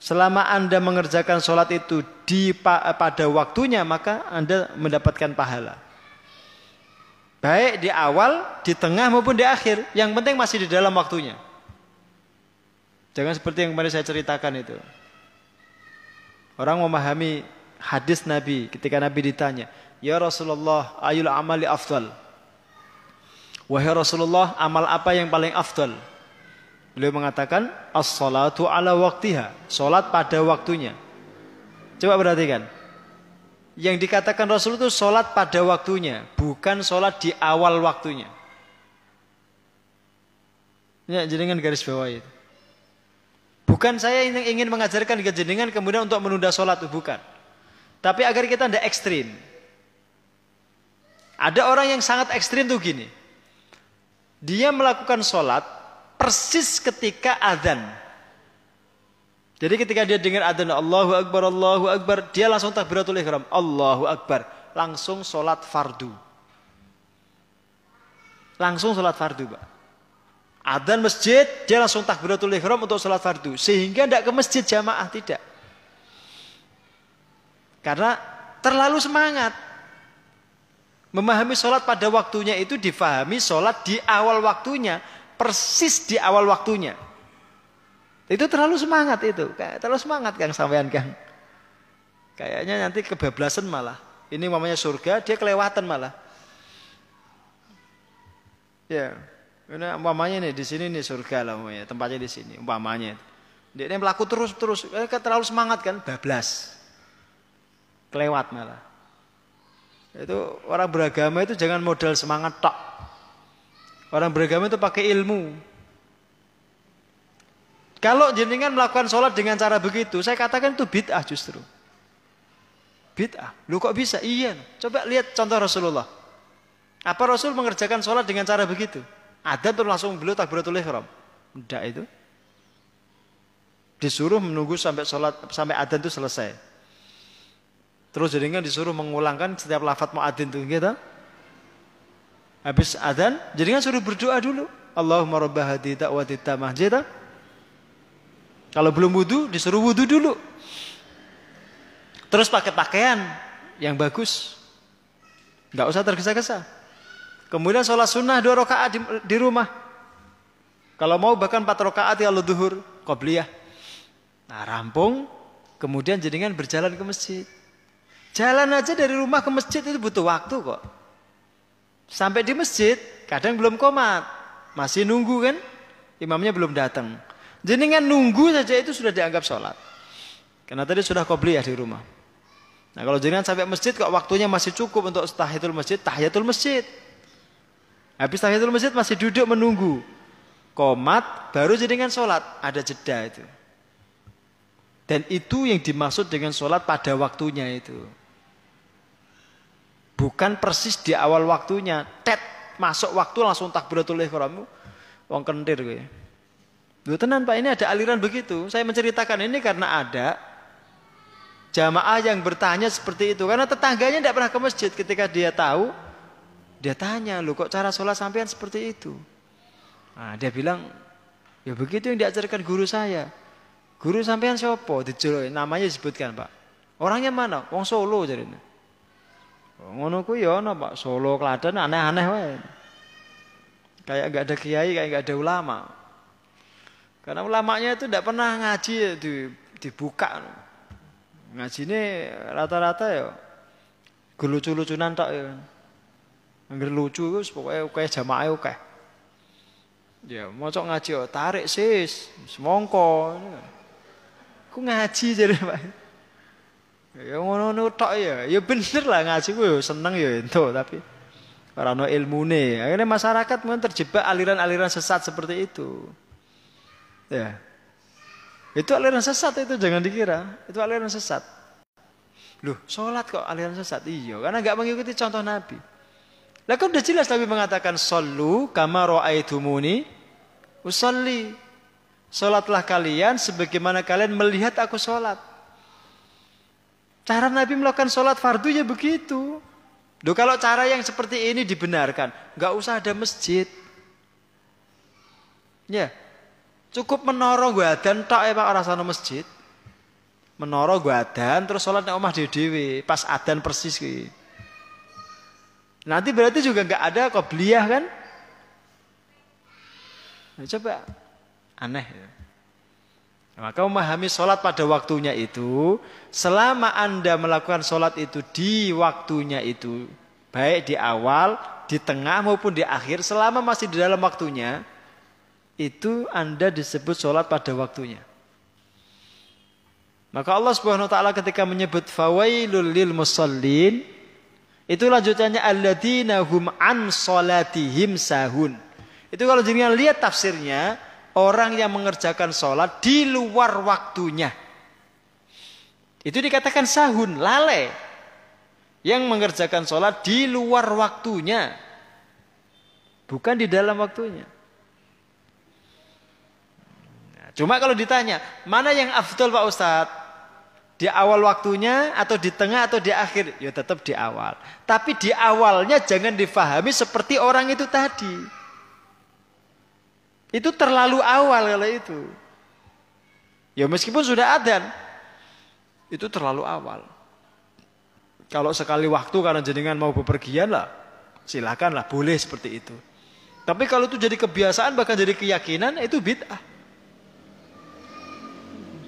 Selama Anda mengerjakan sholat itu di pada waktunya, maka Anda mendapatkan pahala. Baik di awal, di tengah maupun di akhir. Yang penting masih di dalam waktunya. Jangan seperti yang kemarin saya ceritakan itu. Orang memahami hadis Nabi ketika Nabi ditanya, Ya Rasulullah, ayul amali afdal. Wahai Rasulullah, amal apa yang paling afdal? Beliau mengatakan, as-salatu ala waktiha. Salat pada waktunya. Coba perhatikan. Yang dikatakan Rasul itu salat pada waktunya, bukan salat di awal waktunya. Ya, jenengan garis bawah itu. Bukan saya ingin, ingin mengajarkan ke jenengan kemudian untuk menunda sholat bukan. Tapi agar kita tidak ekstrim. Ada orang yang sangat ekstrim tuh gini. Dia melakukan sholat persis ketika adzan. Jadi ketika dia dengar adzan Allahu Akbar, Allahu Akbar, dia langsung takbiratul ihram. Allahu Akbar. Langsung sholat fardu. Langsung sholat fardu, Pak. Adzan masjid, dia langsung takbiratul ihram untuk sholat fardu. Sehingga tidak ke masjid jamaah, tidak. Karena terlalu semangat. Memahami sholat pada waktunya itu difahami sholat di awal waktunya. Persis di awal waktunya. Itu terlalu semangat itu. Terlalu semangat Kang sampean Kang. Kayaknya nanti kebablasan malah. Ini mamanya surga, dia kelewatan malah. Ya, ini umpamanya nih di sini nih surga lah umpamanya, tempatnya di sini umpamanya. Dia ini melaku terus terus, eh, terlalu semangat kan, bablas, kelewat malah. Itu orang beragama itu jangan modal semangat tok. Orang beragama itu pakai ilmu. Kalau jenengan melakukan sholat dengan cara begitu, saya katakan itu bid'ah justru. Bid'ah. Lu kok bisa? Iya. Coba lihat contoh Rasulullah. Apa Rasul mengerjakan sholat dengan cara begitu? Ada tuh langsung beliau takbiratul ihram. Tidak itu. Disuruh menunggu sampai sholat sampai adan itu selesai. Terus jadinya disuruh mengulangkan setiap lafadz muadzin itu gitu. Habis adzan, jadinya suruh berdoa dulu. Allahumma rabbah hadi da'wati tamah. Gitu. Kalau belum wudhu, disuruh wudhu dulu. Terus pakai pakaian yang bagus. Enggak usah tergesa-gesa. Kemudian sholat sunnah dua rakaat di, di rumah. Kalau mau bahkan empat rakaat ya duhur, qobliyah. Nah rampung, kemudian jadikan berjalan ke masjid. Jalan aja dari rumah ke masjid itu butuh waktu kok. Sampai di masjid, kadang belum komat. Masih nunggu kan? Imamnya belum datang. Kan nunggu saja itu sudah dianggap sholat. Karena tadi sudah ya di rumah. Nah kalau jenengan sampai masjid kok waktunya masih cukup untuk tahiyatul masjid, tahiyatul masjid. Habis tahiyatul masjid masih duduk menunggu. Komat baru jenengan sholat. Ada jeda itu. Dan itu yang dimaksud dengan sholat pada waktunya itu. Bukan persis di awal waktunya. Tet masuk waktu langsung takbiratul ihram. Wong kentir gue. Lu tenan Pak, ini ada aliran begitu. Saya menceritakan ini karena ada jamaah yang bertanya seperti itu. Karena tetangganya tidak pernah ke masjid. Ketika dia tahu, dia tanya, lu kok cara sholat sampean seperti itu? Nah, dia bilang, ya begitu yang diajarkan guru saya. Guru sampean siapa? Dijero, namanya disebutkan Pak. Orangnya mana? Wong Solo jadi. Ngono ku ya ana Pak Solo Klaten aneh-aneh wae. Kayak enggak ada kiai, kayak enggak ada ulama. Karena ulamanya itu tidak pernah ngaji di, dibuka. Ngaji ini rata-rata ya gelucu-lucunan tok ya. Angger lucu itu pokoknya kayak jamaah oke. Ya, cok ngaji oh, tarik sis, semongko. Ku ngaji jadi Pak. Ya ngono-ngono tok ya. Ya bener lah ngaji ku seneng ya itu tapi ora ono ilmune. Akhirnya masyarakat mungkin terjebak aliran-aliran sesat seperti itu. Ya. Itu aliran sesat itu jangan dikira. Itu aliran sesat. Loh, sholat kok aliran sesat? Iya, karena nggak mengikuti contoh Nabi. Lah kan udah jelas Nabi mengatakan sallu kama raaitumuni usalli. Salatlah kalian sebagaimana kalian melihat aku sholat. Cara Nabi melakukan sholat fardu ya begitu. Duh, kalau cara yang seperti ini dibenarkan, nggak usah ada masjid. Ya, cukup menoro gue dan tak ya pak rasanya masjid. Menoro gue dan terus sholat di omah dewi pas adan persis gitu. Nanti berarti juga nggak ada qobliyah kan? Nah, coba aneh ya. Maka memahami sholat pada waktunya itu, selama Anda melakukan sholat itu di waktunya itu, baik di awal, di tengah maupun di akhir, selama masih di dalam waktunya, itu Anda disebut sholat pada waktunya. Maka Allah Subhanahu wa taala ketika menyebut fawailul lil musallin itu lanjutannya alladzina hum an salatihim sahun. Itu kalau jenengan lihat tafsirnya, orang yang mengerjakan sholat di luar waktunya. Itu dikatakan sahun, lale. Yang mengerjakan sholat di luar waktunya. Bukan di dalam waktunya. Nah, cuma kalau ditanya, mana yang afdol Pak Ustadz? Di awal waktunya atau di tengah atau di akhir? Ya tetap di awal. Tapi di awalnya jangan difahami seperti orang itu tadi. Itu terlalu awal kalau itu. Ya meskipun sudah adan. Itu terlalu awal. Kalau sekali waktu karena jenengan mau bepergian lah. Silakan lah, boleh seperti itu. Tapi kalau itu jadi kebiasaan bahkan jadi keyakinan itu bid'ah.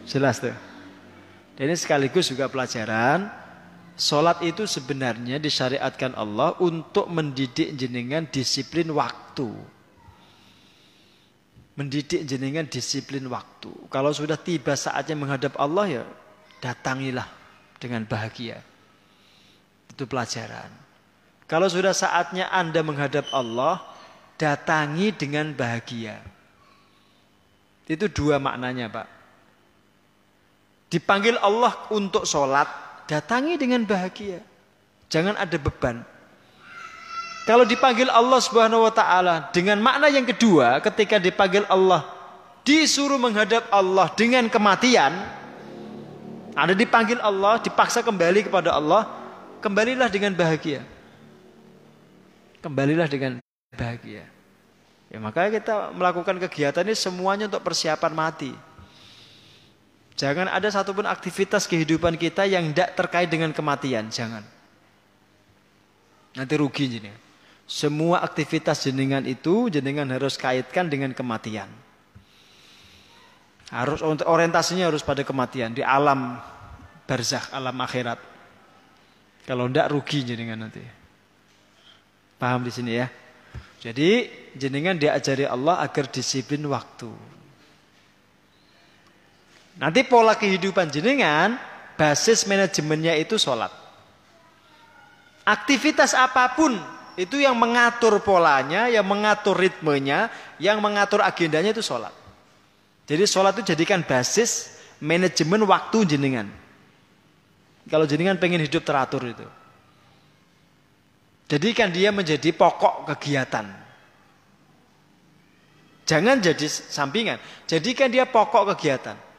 Jelas tuh. Ini sekaligus juga pelajaran Sholat itu sebenarnya disyariatkan Allah untuk mendidik jenengan disiplin waktu. Mendidik jenengan disiplin waktu. Kalau sudah tiba saatnya menghadap Allah ya datangilah dengan bahagia. Itu pelajaran. Kalau sudah saatnya Anda menghadap Allah, datangi dengan bahagia. Itu dua maknanya Pak. Dipanggil Allah untuk sholat, datangi dengan bahagia. Jangan ada beban. Kalau dipanggil Allah Subhanahu wa taala dengan makna yang kedua, ketika dipanggil Allah disuruh menghadap Allah dengan kematian, ada dipanggil Allah, dipaksa kembali kepada Allah, kembalilah dengan bahagia. Kembalilah dengan bahagia. Ya makanya kita melakukan kegiatan ini semuanya untuk persiapan mati. Jangan ada satupun aktivitas kehidupan kita yang tidak terkait dengan kematian. Jangan. Nanti rugi jadi. Semua aktivitas jenengan itu jenengan harus kaitkan dengan kematian. Harus orientasinya harus pada kematian di alam barzakh, alam akhirat. Kalau tidak rugi jenengan nanti. Paham di sini ya? Jadi jenengan diajari Allah agar disiplin waktu. Nanti pola kehidupan jenengan, basis manajemennya itu sholat. Aktivitas apa pun itu yang mengatur polanya, yang mengatur ritmenya, yang mengatur agendanya itu sholat. Jadi sholat itu jadikan basis manajemen waktu jenengan. Kalau jenengan pengen hidup teratur itu. Jadikan dia menjadi pokok kegiatan. Jangan jadi sampingan. Jadikan dia pokok kegiatan.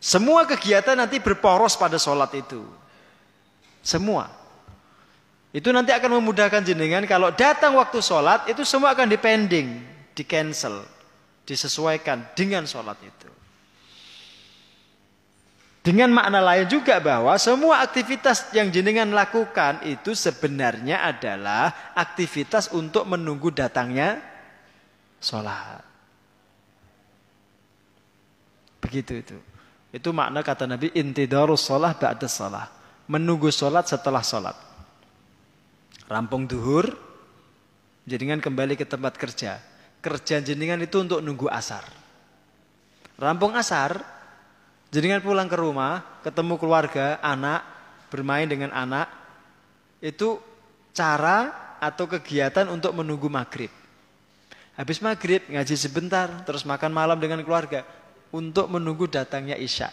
Semua kegiatan nanti berporos pada sholat itu. Semua. Itu nanti akan memudahkan jenengan kalau datang waktu sholat itu semua akan dipending, di cancel, disesuaikan dengan sholat itu. Dengan makna lain juga bahwa semua aktivitas yang jenengan lakukan itu sebenarnya adalah aktivitas untuk menunggu datangnya sholat. Begitu itu. Itu makna kata Nabi intidarus sholat ba'da sholat. Menunggu sholat setelah sholat. Rampung duhur, jenengan kembali ke tempat kerja. Kerja jenengan itu untuk nunggu asar. Rampung asar, jenengan pulang ke rumah, ketemu keluarga, anak, bermain dengan anak. Itu cara atau kegiatan untuk menunggu maghrib. Habis maghrib ngaji sebentar, terus makan malam dengan keluarga untuk menunggu datangnya Isya.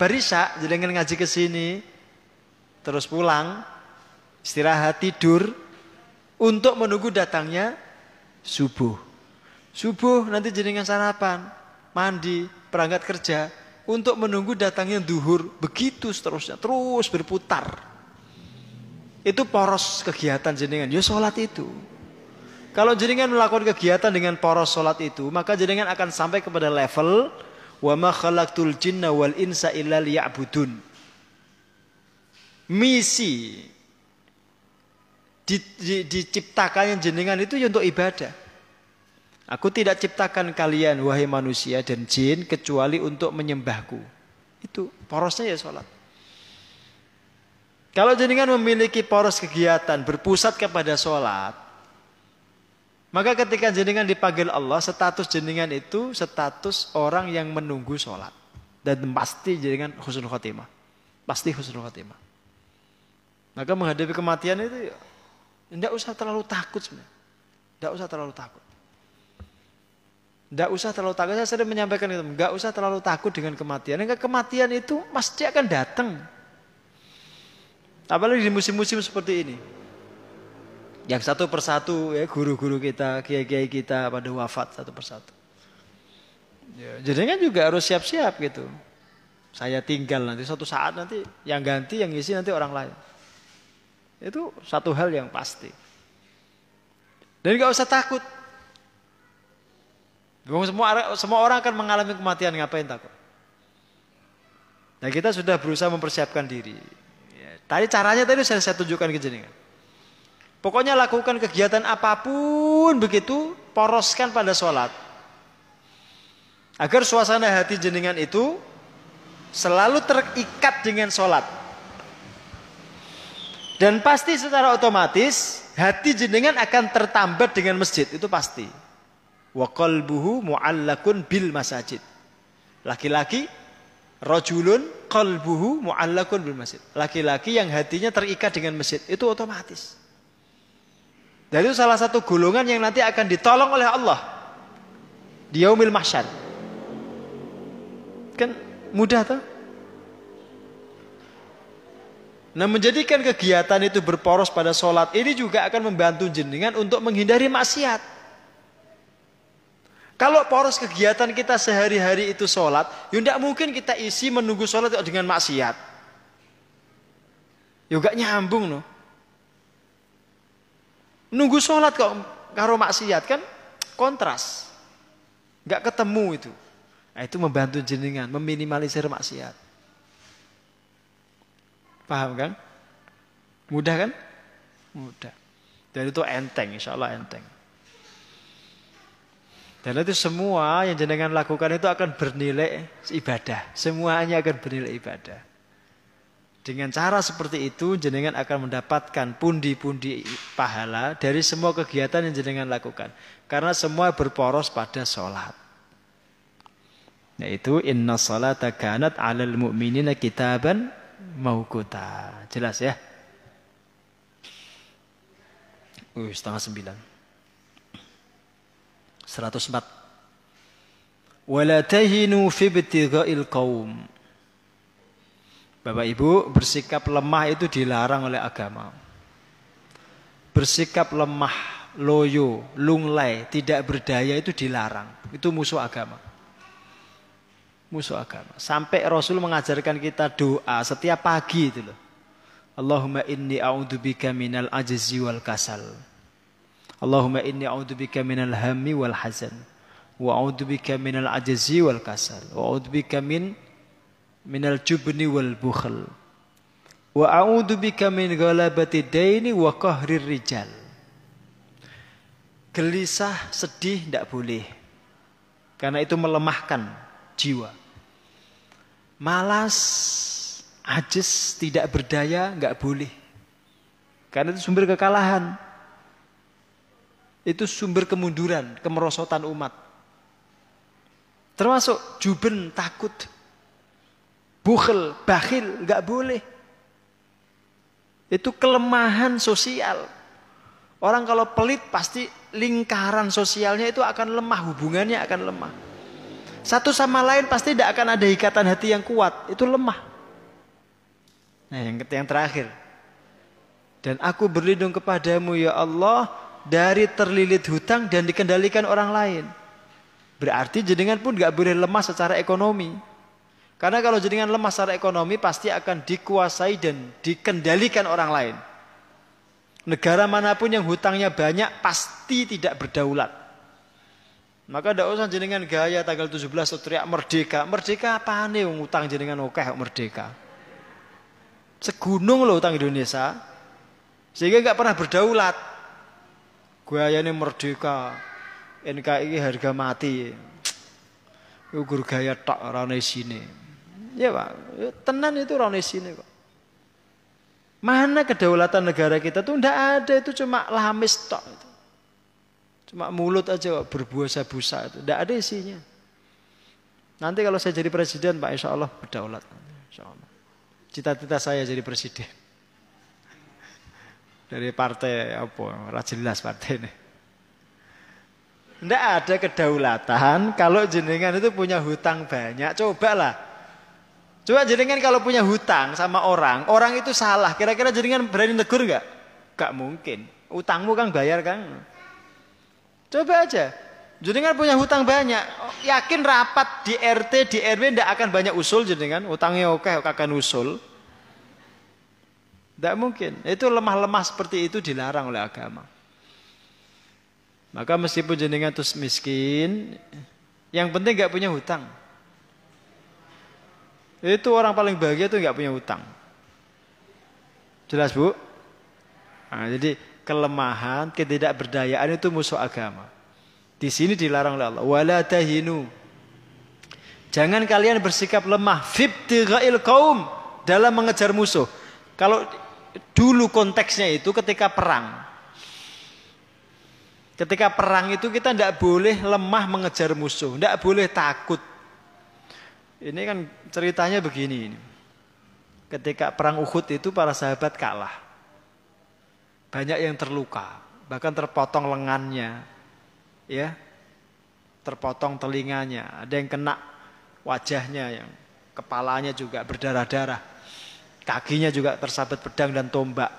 Berisya, jadi ngaji ke sini, terus pulang, istirahat tidur untuk menunggu datangnya subuh. Subuh nanti jenengan sarapan, mandi, perangkat kerja untuk menunggu datangnya duhur. Begitu seterusnya, terus berputar. Itu poros kegiatan jenengan. Ya sholat itu. Kalau jenengan melakukan kegiatan dengan poros sholat itu, maka jenengan akan sampai kepada level wa ma khalaqtul jinna wal insa illa liya'budun. Misi di, di, diciptakannya jenengan itu ya untuk ibadah. Aku tidak ciptakan kalian wahai manusia dan jin kecuali untuk menyembahku. Itu porosnya ya sholat. Kalau jenengan memiliki poros kegiatan berpusat kepada sholat, maka ketika jenengan dipanggil Allah, status jenengan itu status orang yang menunggu sholat. Dan pasti jenengan khusnul khotimah. Pasti khusnul khotimah. Maka menghadapi kematian itu tidak ya, usah terlalu takut sebenarnya. Tidak usah terlalu takut. Tidak usah terlalu takut. Saya sering menyampaikan itu. Tidak usah terlalu takut dengan kematian. Karena kematian itu pasti akan datang. Apalagi di musim-musim seperti ini. Yang satu persatu ya guru-guru kita, kiai-kiai kita pada wafat satu persatu. Ya, jadi kan juga harus siap-siap gitu. Saya tinggal nanti suatu saat nanti yang ganti yang isi nanti orang lain. Itu satu hal yang pasti. Dan gak usah takut. Semua semua orang akan mengalami kematian ngapain takut? Nah kita sudah berusaha mempersiapkan diri. Ya, tadi caranya tadi saya, saya tunjukkan ke jenengan. Pokoknya lakukan kegiatan apa pun begitu, poroskan pada sholat. Agar suasana hati jenengan itu selalu terikat dengan sholat. Dan pasti secara otomatis hati jenengan akan tertambat dengan masjid, itu pasti. Wa qalbuhu mu'allakun bil masajid. Laki-laki rojulun qalbuhu mu'allakun bil masjid. Laki-laki yang hatinya terikat dengan masjid, itu otomatis. Dan itu salah satu golongan yang nanti akan ditolong oleh Allah di yaumil mahsyar. Kan mudah tuh. Nah menjadikan kegiatan itu berporos pada sholat ini juga akan membantu jenengan untuk menghindari maksiat. Kalau poros kegiatan kita sehari-hari itu sholat, ya tidak mungkin kita isi menunggu sholat dengan maksiat. Ya nyambung loh. Nunggu sholat kok karo maksiat kan kontras. Gak ketemu itu. Nah, itu membantu jenengan meminimalisir maksiat. Paham kan? Mudah kan? Mudah. Dan itu enteng, insya Allah enteng. Dan itu semua yang jenengan lakukan itu akan bernilai ibadah. Semuanya akan bernilai ibadah. Dengan cara seperti itu jenengan akan mendapatkan pundi-pundi pahala dari semua kegiatan yang jenengan lakukan. Karena semua berporos pada sholat. Yaitu inna salata kanat alal mu'minina kitaban maukuta. Jelas ya? Uh, setengah sembilan. 104. Wala tahinu fi ibtigha'il qaum. Bapak Ibu, bersikap lemah itu dilarang oleh agama. Bersikap lemah, loyo, lunglai, tidak berdaya itu dilarang. Itu musuh agama. Musuh agama. Sampai Rasul mengajarkan kita doa setiap pagi itu loh. Allahumma inni a'udzubika minal ajzi wal kasal. Allahumma inni a'udzubika minal hammi wal hazan. Wa a'udzubika minal ajzi wal kasal. Wa a'udzubika min minal jubni wal bukhl. Wa a'udzu bika min ghalabati daini wa qahrir rijal. Gelisah sedih tidak boleh. Karena itu melemahkan jiwa. Malas ajis tidak berdaya nggak boleh. Karena itu sumber kekalahan. Itu sumber kemunduran kemerosotan umat. Termasuk juben takut bukhel, bakhil, nggak boleh. Itu kelemahan sosial. Orang kalau pelit pasti lingkaran sosialnya itu akan lemah, hubungannya akan lemah. Satu sama lain pasti tidak akan ada ikatan hati yang kuat, itu lemah. Nah yang, yang terakhir. Dan aku berlindung kepadamu ya Allah dari terlilit hutang dan dikendalikan orang lain. Berarti jenengan pun gak boleh lemah secara ekonomi. Karena kalau jenengan lemah secara ekonomi pasti akan dikuasai dan dikendalikan orang lain. Negara mana pun yang hutangnya banyak pasti tidak berdaulat. Maka tidak usah jenengan gaya tanggal 17 teriak merdeka. Merdeka apa nih utang jenengan oke merdeka. Segunung loh utang Indonesia. Sehingga nggak pernah berdaulat. Gayanya merdeka. NKI harga mati. Ukur gaya tak rane sini. Ya Pak, tenan itu rane sini kok. Mana kedaulatan negara kita tuh ndak ada itu cuma lamis tok itu. Cuma mulut aja berbuasa-busa itu, ndak ada isinya. Nanti kalau saya jadi presiden Pak Insya Allah berdaulat. Cita-cita saya jadi presiden. Dari partai apa? Rajelas partai ini. Tidak ada kedaulatan kalau jenengan itu punya hutang banyak. Cobalah. Coba jenengan kalau punya hutang sama orang, orang itu salah. Kira-kira jenengan berani tegur nggak? Gak mungkin. Utangmu kan bayar kan? Coba aja. Jenengan punya hutang banyak, yakin rapat di RT, di RW tidak akan banyak usul jenengan, utangnya oke, akan usul. Tidak mungkin. Itu lemah-lemah seperti itu dilarang oleh agama. Maka meskipun jenengan terus miskin, yang penting nggak punya hutang. Itu orang paling bahagia itu nggak punya hutang. Jelas bu? Nah, jadi kelemahan, ketidakberdayaan itu musuh agama. Di sini dilarang oleh Allah. Wala tahinu. Jangan kalian bersikap lemah. Fibtighail kaum dalam mengejar musuh. Kalau dulu konteksnya itu ketika perang. Ketika perang itu kita tidak boleh lemah mengejar musuh, tidak boleh takut. Ini kan ceritanya begini. Ketika perang Uhud itu para sahabat kalah. Banyak yang terluka, bahkan terpotong lengannya, ya, terpotong telinganya, ada yang kena wajahnya, yang kepalanya juga berdarah-darah, kakinya juga tersabat pedang dan tombak.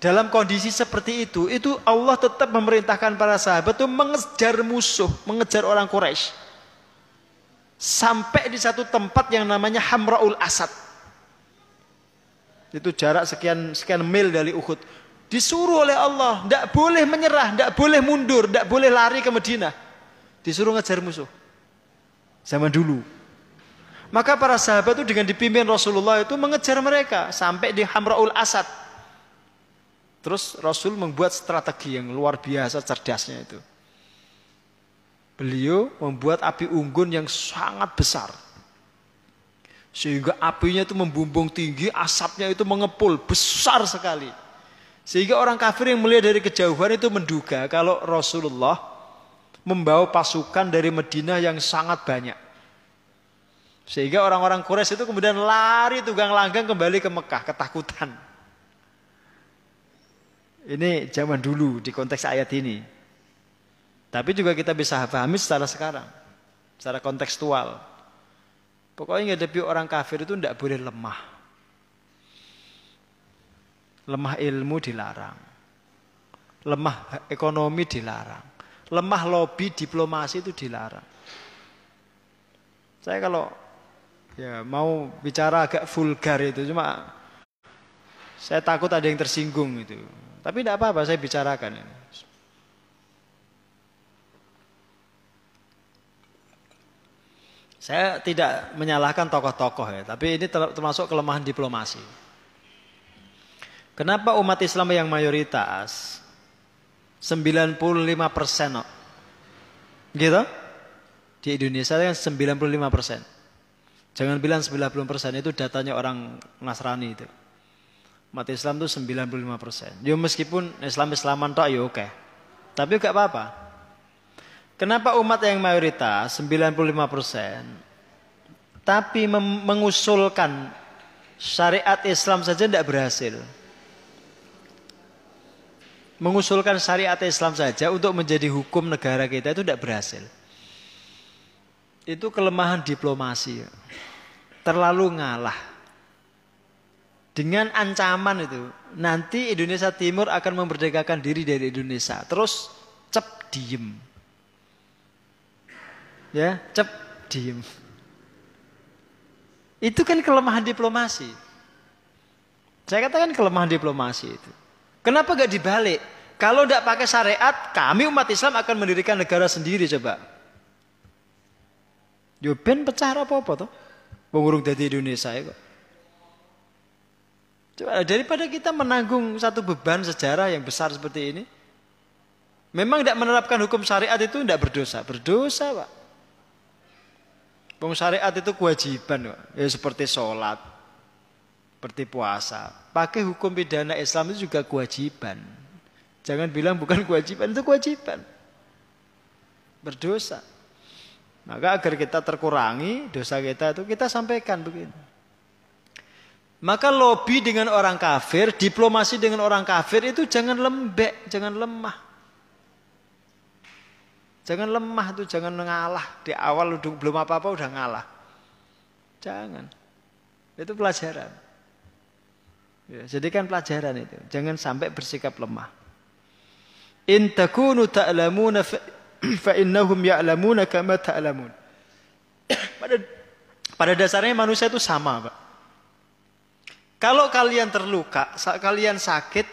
Dalam kondisi seperti itu, itu Allah tetap memerintahkan para sahabat itu mengejar musuh, mengejar orang Quraisy. Sampai di satu tempat yang namanya Hamraul Asad. Itu jarak sekian sekian mil dari Uhud. Disuruh oleh Allah, tidak boleh menyerah, tidak boleh mundur, tidak boleh lari ke Madinah. Disuruh ngejar musuh. Zaman dulu. Maka para sahabat itu dengan dipimpin Rasulullah itu mengejar mereka sampai di Hamraul Asad. Terus Rasul membuat strategi yang luar biasa cerdasnya itu. Beliau membuat api unggun yang sangat besar. Sehingga apinya itu membumbung tinggi, asapnya itu mengepul besar sekali. Sehingga orang kafir yang melihat dari kejauhan itu menduga kalau Rasulullah membawa pasukan dari Madinah yang sangat banyak. Sehingga orang-orang Quraisy itu kemudian lari tunggang langgang kembali ke Mekah ketakutan. Ini zaman dulu di konteks ayat ini. Tapi juga kita bisa pahami secara sekarang. Secara kontekstual. Pokoknya ngadepi orang kafir itu tidak boleh lemah. Lemah ilmu dilarang. Lemah ekonomi dilarang. Lemah lobby diplomasi itu dilarang. Saya kalau ya mau bicara agak vulgar itu cuma saya takut ada yang tersinggung itu. Tapi tidak apa-apa saya bicarakan ini. Saya tidak menyalahkan tokoh-tokoh ya, tapi ini termasuk kelemahan diplomasi. Kenapa umat Islam yang mayoritas 95 persen, gitu? Di Indonesia kan 95 persen. Jangan bilang 90 persen itu datanya orang Nasrani itu umat Islam itu 95 persen. Ya meskipun Islam-Islaman tak ya oke. Tapi gak apa-apa. Kenapa umat yang mayoritas 95 persen tapi mengusulkan syariat Islam saja tidak berhasil. Mengusulkan syariat Islam saja untuk menjadi hukum negara kita itu tidak berhasil. Itu kelemahan diplomasi. Terlalu ngalah dengan ancaman itu nanti Indonesia Timur akan memerdekakan diri dari Indonesia terus cep diem ya cep diem itu kan kelemahan diplomasi saya katakan kelemahan diplomasi itu Kenapa gak dibalik? Kalau tidak pakai syariat, kami umat Islam akan mendirikan negara sendiri coba. Yo pecah apa-apa toh? Wong dari Indonesia ya. Coba daripada kita menanggung satu beban sejarah yang besar seperti ini, memang tidak menerapkan hukum syariat itu tidak berdosa, berdosa pak. Hukum syariat itu kewajiban, ya seperti sholat, seperti puasa. Pakai hukum pidana Islam itu juga kewajiban. Jangan bilang bukan kewajiban, itu kewajiban. Berdosa. Maka agar kita terkurangi dosa kita itu kita sampaikan begini. Maka lobby dengan orang kafir, diplomasi dengan orang kafir itu jangan lembek, jangan lemah. Jangan lemah tuh, jangan ngalah. Di awal belum apa-apa udah ngalah. Jangan. Itu pelajaran. Ya, jadikan pelajaran itu. Jangan sampai bersikap lemah. In takunu ta'lamuna fa innahum ya'lamuna kama ta'lamun. pada pada dasarnya manusia itu sama, Pak. Kalau kalian terluka, kalian sakit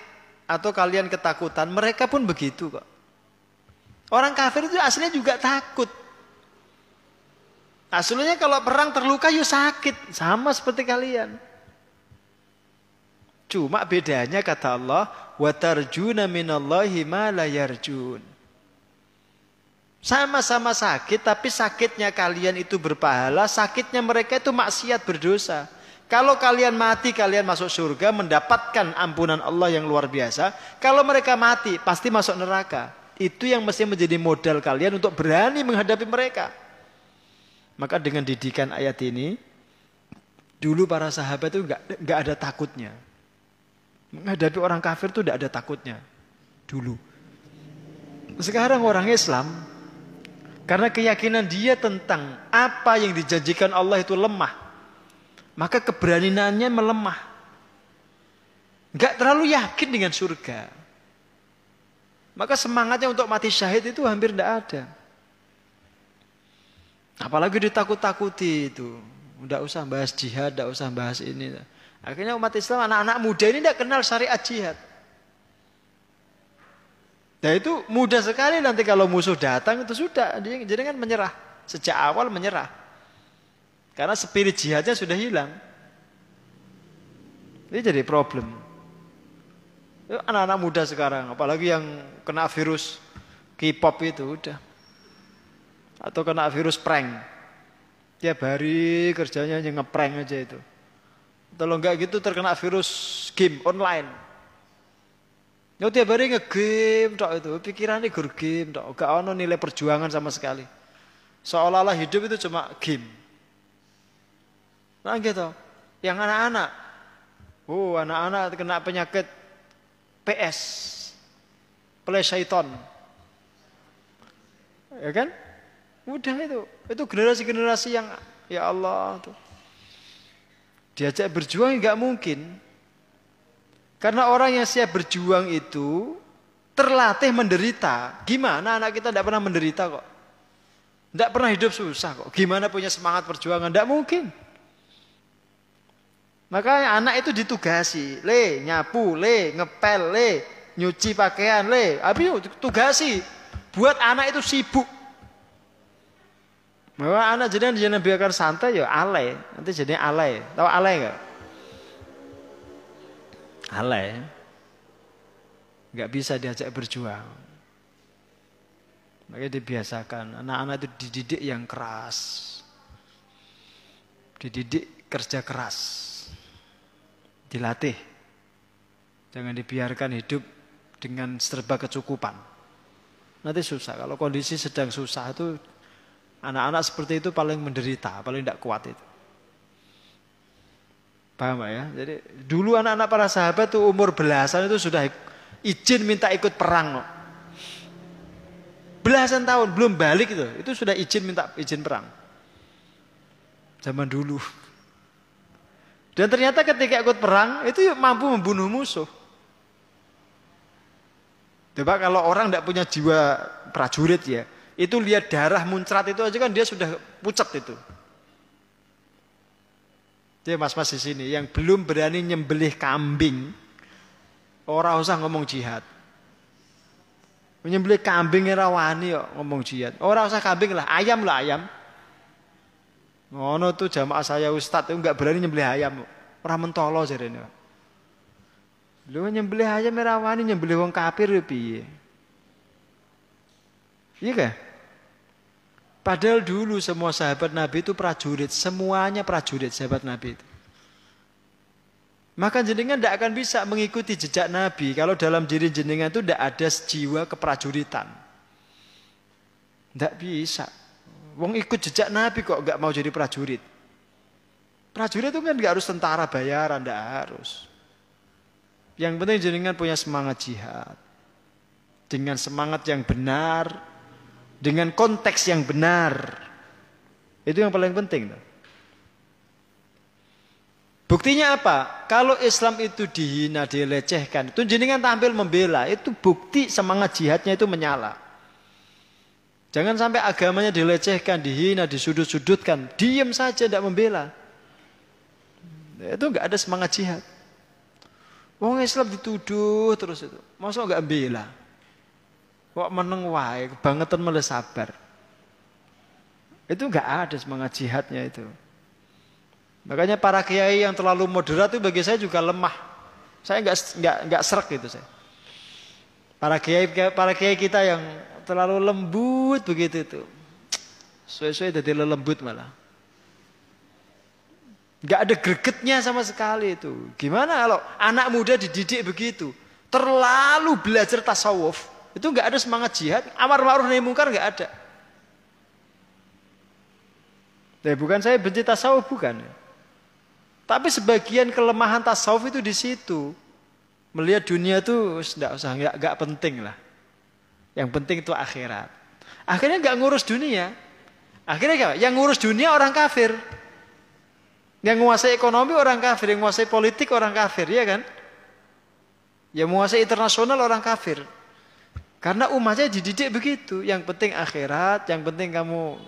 atau kalian ketakutan, mereka pun begitu kok. Orang kafir itu aslinya juga takut. Aslinya kalau perang terluka ya sakit, sama seperti kalian. Cuma bedanya kata Allah, wa tarjuna minallahi ma la yarjun. Sama-sama sakit, tapi sakitnya kalian itu berpahala, sakitnya mereka itu maksiat berdosa. Kalau kalian mati, kalian masuk surga, mendapatkan ampunan Allah yang luar biasa. Kalau mereka mati, pasti masuk neraka. Itu yang mesti menjadi modal kalian untuk berani menghadapi mereka. Maka dengan didikan ayat ini, dulu para sahabat itu nggak nggak ada takutnya. Menghadapi orang kafir itu tidak ada takutnya. Dulu. Sekarang orang Islam karena keyakinan dia tentang apa yang dijanjikan Allah itu lemah. Maka keberaniannya melemah. Gak terlalu yakin dengan surga. Maka semangatnya untuk mati syahid itu hampir tidak ada. Apalagi ditakut-takuti itu. Tidak usah bahas jihad, tidak usah bahas ini. Akhirnya umat Islam, anak-anak muda ini tidak kenal syariat jihad. Nah itu mudah sekali nanti kalau musuh datang itu sudah. Jadi kan menyerah. Sejak awal menyerah. Karena spirit jihadnya sudah hilang. Ini jadi problem. Anak-anak muda sekarang, apalagi yang kena virus K-pop itu udah. Atau kena virus prank. Tiap hari kerjanya hanya ngeprank aja itu. Kalau enggak gitu terkena virus game online. Ya tiap hari ngegame tok itu, pikirannya gur game tok, gak ono nilai perjuangan sama sekali. Seolah-olah hidup itu cuma game. Nah gitu. Yang anak-anak, oh anak-anak kena penyakit PS, play. Ya kan? Mudah itu. Itu generasi-generasi yang ya Allah tuh. Diajak berjuang nggak mungkin. Karena orang yang siap berjuang itu terlatih menderita. Gimana anak kita tidak pernah menderita kok? Tidak pernah hidup susah kok. Gimana punya semangat perjuangan? Tidak mungkin. Makanya anak itu ditugasi. Le, nyapu, le, ngepel, le, nyuci pakaian, le. Abi tugasi. Buat anak itu sibuk. Bahwa anak jadi jangan biarkan santai ya alay. Nanti jadi alay. Tahu alay enggak? alay nggak bisa diajak berjuang makanya dibiasakan anak-anak itu dididik yang keras dididik kerja keras dilatih jangan dibiarkan hidup dengan serba kecukupan nanti susah kalau kondisi sedang susah itu anak-anak seperti itu paling menderita paling tidak kuat itu Paham ya? Jadi dulu anak-anak para sahabat tuh umur belasan itu sudah izin minta ikut perang. Belasan tahun belum balik itu, itu sudah izin minta izin perang. Zaman dulu. Dan ternyata ketika ikut perang itu mampu membunuh musuh. Coba kalau orang tidak punya jiwa prajurit ya, itu lihat darah muncrat itu aja kan dia sudah pucat itu. Jadi mas-mas di sini yang belum berani nyembelih kambing, Ora usah ngomong jihad. Menyembelih kambing ora wani kok ngomong jihad. Ora usah kambing lah, ayam lah ayam. Ngono tuh jamaah saya ustaz itu enggak berani nyembelih ayam. Ora mentolo jarene. Lho nyembelih ayam ora nyembelih wong kafir piye? Iya kan? Padahal dulu semua sahabat Nabi itu prajurit, semuanya prajurit sahabat Nabi itu. Maka jenengan tidak akan bisa mengikuti jejak Nabi kalau dalam diri jenengan itu tidak ada jiwa keprajuritan. Tidak bisa. Wong ikut jejak Nabi kok nggak mau jadi prajurit. Prajurit itu kan nggak harus tentara bayaran, tidak harus. Yang penting jenengan punya semangat jihad. Dengan semangat yang benar, dengan konteks yang benar. Itu yang paling penting. Buktinya apa? Kalau Islam itu dihina, dilecehkan, itu jenengan tampil membela, itu bukti semangat jihadnya itu menyala. Jangan sampai agamanya dilecehkan, dihina, disudut-sudutkan, diam saja tidak membela. Itu nggak ada semangat jihad. Wong Islam dituduh terus itu, masa nggak bela? Kok meneng wae, kebangetan malah sabar. Itu enggak ada semangat jihadnya itu. Makanya para kiai yang terlalu moderat itu bagi saya juga lemah. Saya enggak enggak enggak serak gitu saya. Para kiai para kiai kita yang terlalu lembut begitu itu. Suwe-suwe jadi lembut malah. Enggak ada gregetnya sama sekali itu. Gimana kalau anak muda dididik begitu? Terlalu belajar tasawuf, itu nggak ada semangat jihad, amar ma'ruf nahi mungkar nggak ada. Ya, bukan saya benci tasawuf bukan. Tapi sebagian kelemahan tasawuf itu di situ. Melihat dunia itu tidak usah nggak penting lah. Yang penting itu akhirat. Akhirnya nggak ngurus dunia. Akhirnya gak? Yang ngurus dunia orang kafir. Yang menguasai ekonomi orang kafir, yang menguasai politik orang kafir, ya kan? Yang menguasai internasional orang kafir. Karena umatnya dididik begitu. Yang penting akhirat, yang penting kamu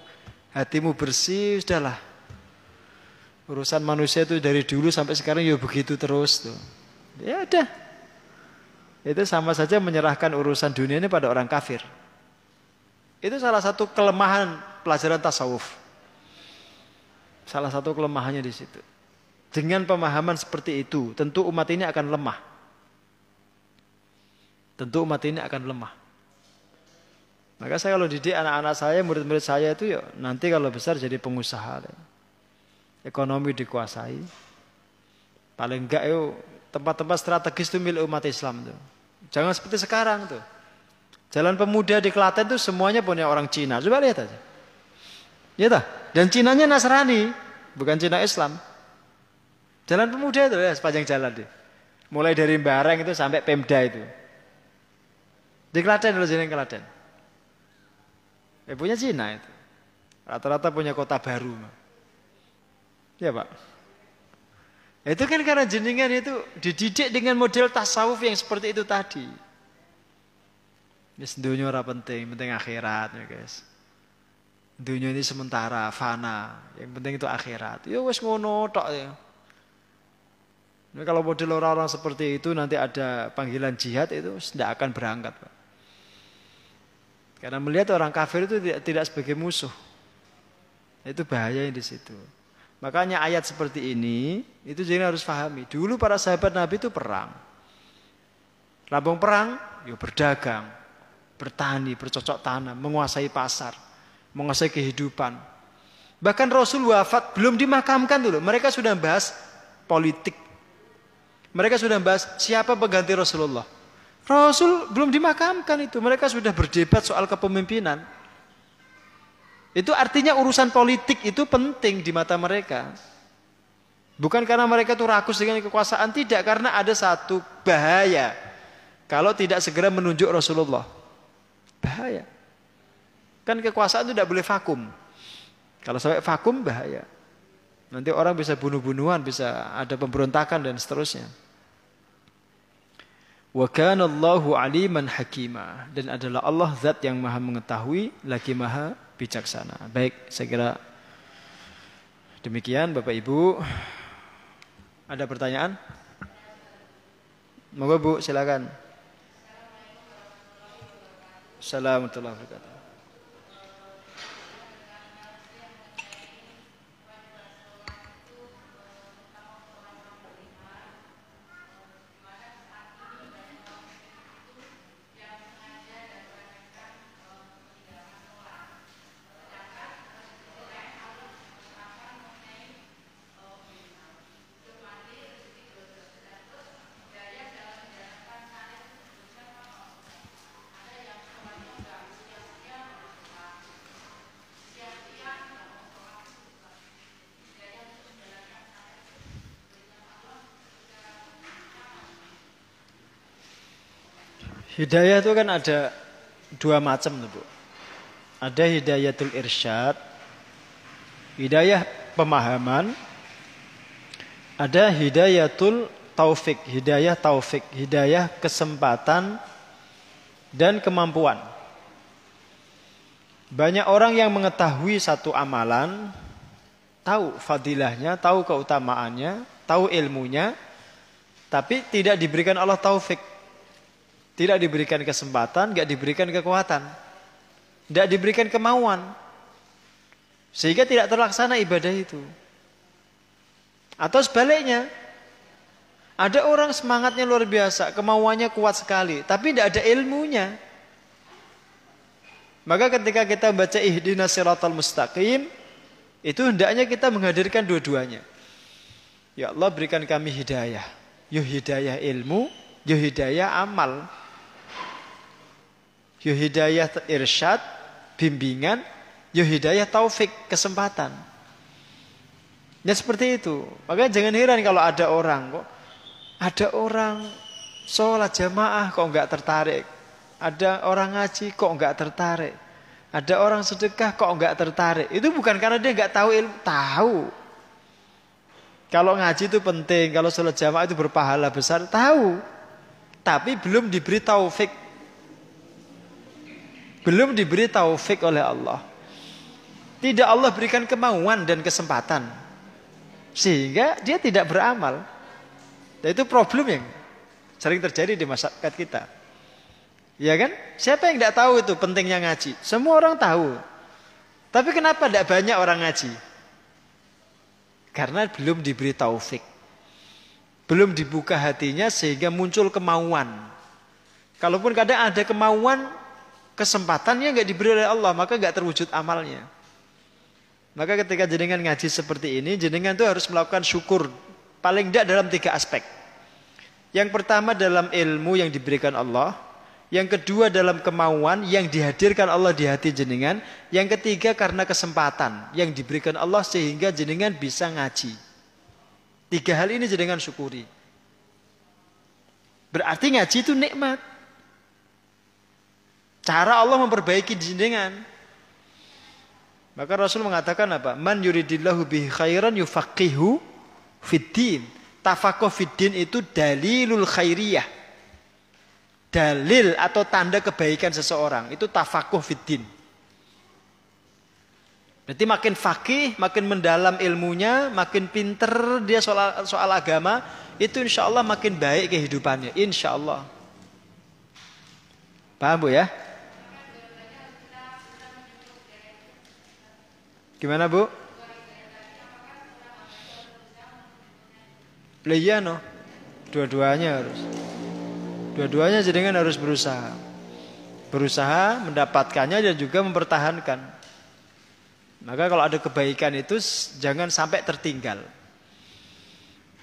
hatimu bersih, sudahlah. Urusan manusia itu dari dulu sampai sekarang ya begitu terus tuh. Ya ada. Itu sama saja menyerahkan urusan dunia ini pada orang kafir. Itu salah satu kelemahan pelajaran tasawuf. Salah satu kelemahannya di situ. Dengan pemahaman seperti itu, tentu umat ini akan lemah. Tentu umat ini akan lemah. Maka saya kalau didik anak-anak saya, murid-murid saya itu ya nanti kalau besar jadi pengusaha. Ekonomi dikuasai. Paling enggak yuk tempat-tempat strategis itu milik umat Islam tuh. Jangan seperti sekarang tuh. Jalan pemuda di Klaten tuh semuanya punya orang Cina. Coba lihat aja. Ya tak? Dan Cinanya Nasrani, bukan Cina Islam. Jalan pemuda itu ya sepanjang jalan deh. Mulai dari Bareng itu sampai Pemda itu. Di Klaten dulu jalan Klaten. Eh punya Cina itu. Rata-rata punya kota baru. Ya Pak. Itu kan karena jenengan itu dididik dengan model tasawuf yang seperti itu tadi. Ya dunia ora penting, penting akhirat ya guys. Dunia ini sementara, fana. Yang penting itu akhirat. Ya wes ngono tok ya. Nah, kalau model orang-orang seperti itu nanti ada panggilan jihad itu tidak akan berangkat Pak. Karena melihat orang kafir itu tidak, tidak sebagai musuh. Itu bahaya di situ. Makanya ayat seperti ini itu jadi harus pahami. Dulu para sahabat Nabi itu perang. Lambung perang, yuk ya berdagang, bertani, bercocok tanam, menguasai pasar, menguasai kehidupan. Bahkan Rasul wafat belum dimakamkan dulu. Mereka sudah bahas politik. Mereka sudah bahas siapa pengganti Rasulullah. Rasul belum dimakamkan itu. Mereka sudah berdebat soal kepemimpinan. Itu artinya urusan politik itu penting di mata mereka. Bukan karena mereka itu rakus dengan kekuasaan, tidak karena ada satu bahaya. Kalau tidak segera menunjuk Rasulullah. Bahaya. Kan kekuasaan itu tidak boleh vakum. Kalau sampai vakum bahaya. Nanti orang bisa bunuh-bunuhan, bisa ada pemberontakan dan seterusnya. Wa Allahu aliman hakima dan adalah Allah zat yang maha mengetahui lagi maha bijaksana. Baik, saya kira demikian Bapak Ibu. Ada pertanyaan? Moga Bu, silakan. Assalamualaikum warahmatullahi wabarakatuh. Hidayah itu kan ada dua macam tuh, Bu. Ada hidayatul irsyad, hidayah pemahaman, ada hidayatul taufik, hidayah taufik, hidayah kesempatan dan kemampuan. Banyak orang yang mengetahui satu amalan, tahu fadilahnya, tahu keutamaannya, tahu ilmunya, tapi tidak diberikan Allah taufik tidak diberikan kesempatan, tidak diberikan kekuatan. Tidak diberikan kemauan. Sehingga tidak terlaksana ibadah itu. Atau sebaliknya. Ada orang semangatnya luar biasa, kemauannya kuat sekali, tapi tidak ada ilmunya. Maka ketika kita baca ihdina siratal mustaqim, itu hendaknya kita menghadirkan dua-duanya. Ya Allah berikan kami hidayah. Yuh hidayah ilmu, yuh hidayah amal. Yo hidayah irsyad, bimbingan, yo hidayah taufik, kesempatan. Ya seperti itu. Makanya jangan heran kalau ada orang kok ada orang sholat jamaah kok nggak tertarik. Ada orang ngaji kok nggak tertarik. Ada orang sedekah kok nggak tertarik. Itu bukan karena dia nggak tahu ilmu, tahu. Kalau ngaji itu penting, kalau sholat jamaah itu berpahala besar, tahu. Tapi belum diberi taufik belum diberi taufik oleh Allah. Tidak Allah berikan kemauan dan kesempatan. Sehingga dia tidak beramal. Dan itu problem yang sering terjadi di masyarakat kita. Ya kan? Siapa yang tidak tahu itu pentingnya ngaji? Semua orang tahu. Tapi kenapa tidak banyak orang ngaji? Karena belum diberi taufik. Belum dibuka hatinya sehingga muncul kemauan. Kalaupun kadang ada kemauan, kesempatannya nggak diberi oleh Allah, maka nggak terwujud amalnya. Maka ketika jenengan ngaji seperti ini, jenengan itu harus melakukan syukur. Paling tidak dalam tiga aspek. Yang pertama dalam ilmu yang diberikan Allah. Yang kedua dalam kemauan yang dihadirkan Allah di hati jenengan. Yang ketiga karena kesempatan yang diberikan Allah sehingga jenengan bisa ngaji. Tiga hal ini jenengan syukuri. Berarti ngaji itu nikmat. Cara Allah memperbaiki jenengan. Maka Rasul mengatakan apa? Man yuridillahu bihi khairan yufaqihu fiddin. Tafakoh fiddin itu dalilul khairiyah. Dalil atau tanda kebaikan seseorang. Itu tafakoh fiddin. Berarti makin fakih, makin mendalam ilmunya, makin pinter dia soal, soal agama, itu insya Allah makin baik kehidupannya. Insya Allah. Paham bu ya? Gimana Bu? Iya no. Dua-duanya harus. Dua-duanya jenengan harus berusaha. Berusaha mendapatkannya dan juga mempertahankan. Maka kalau ada kebaikan itu jangan sampai tertinggal.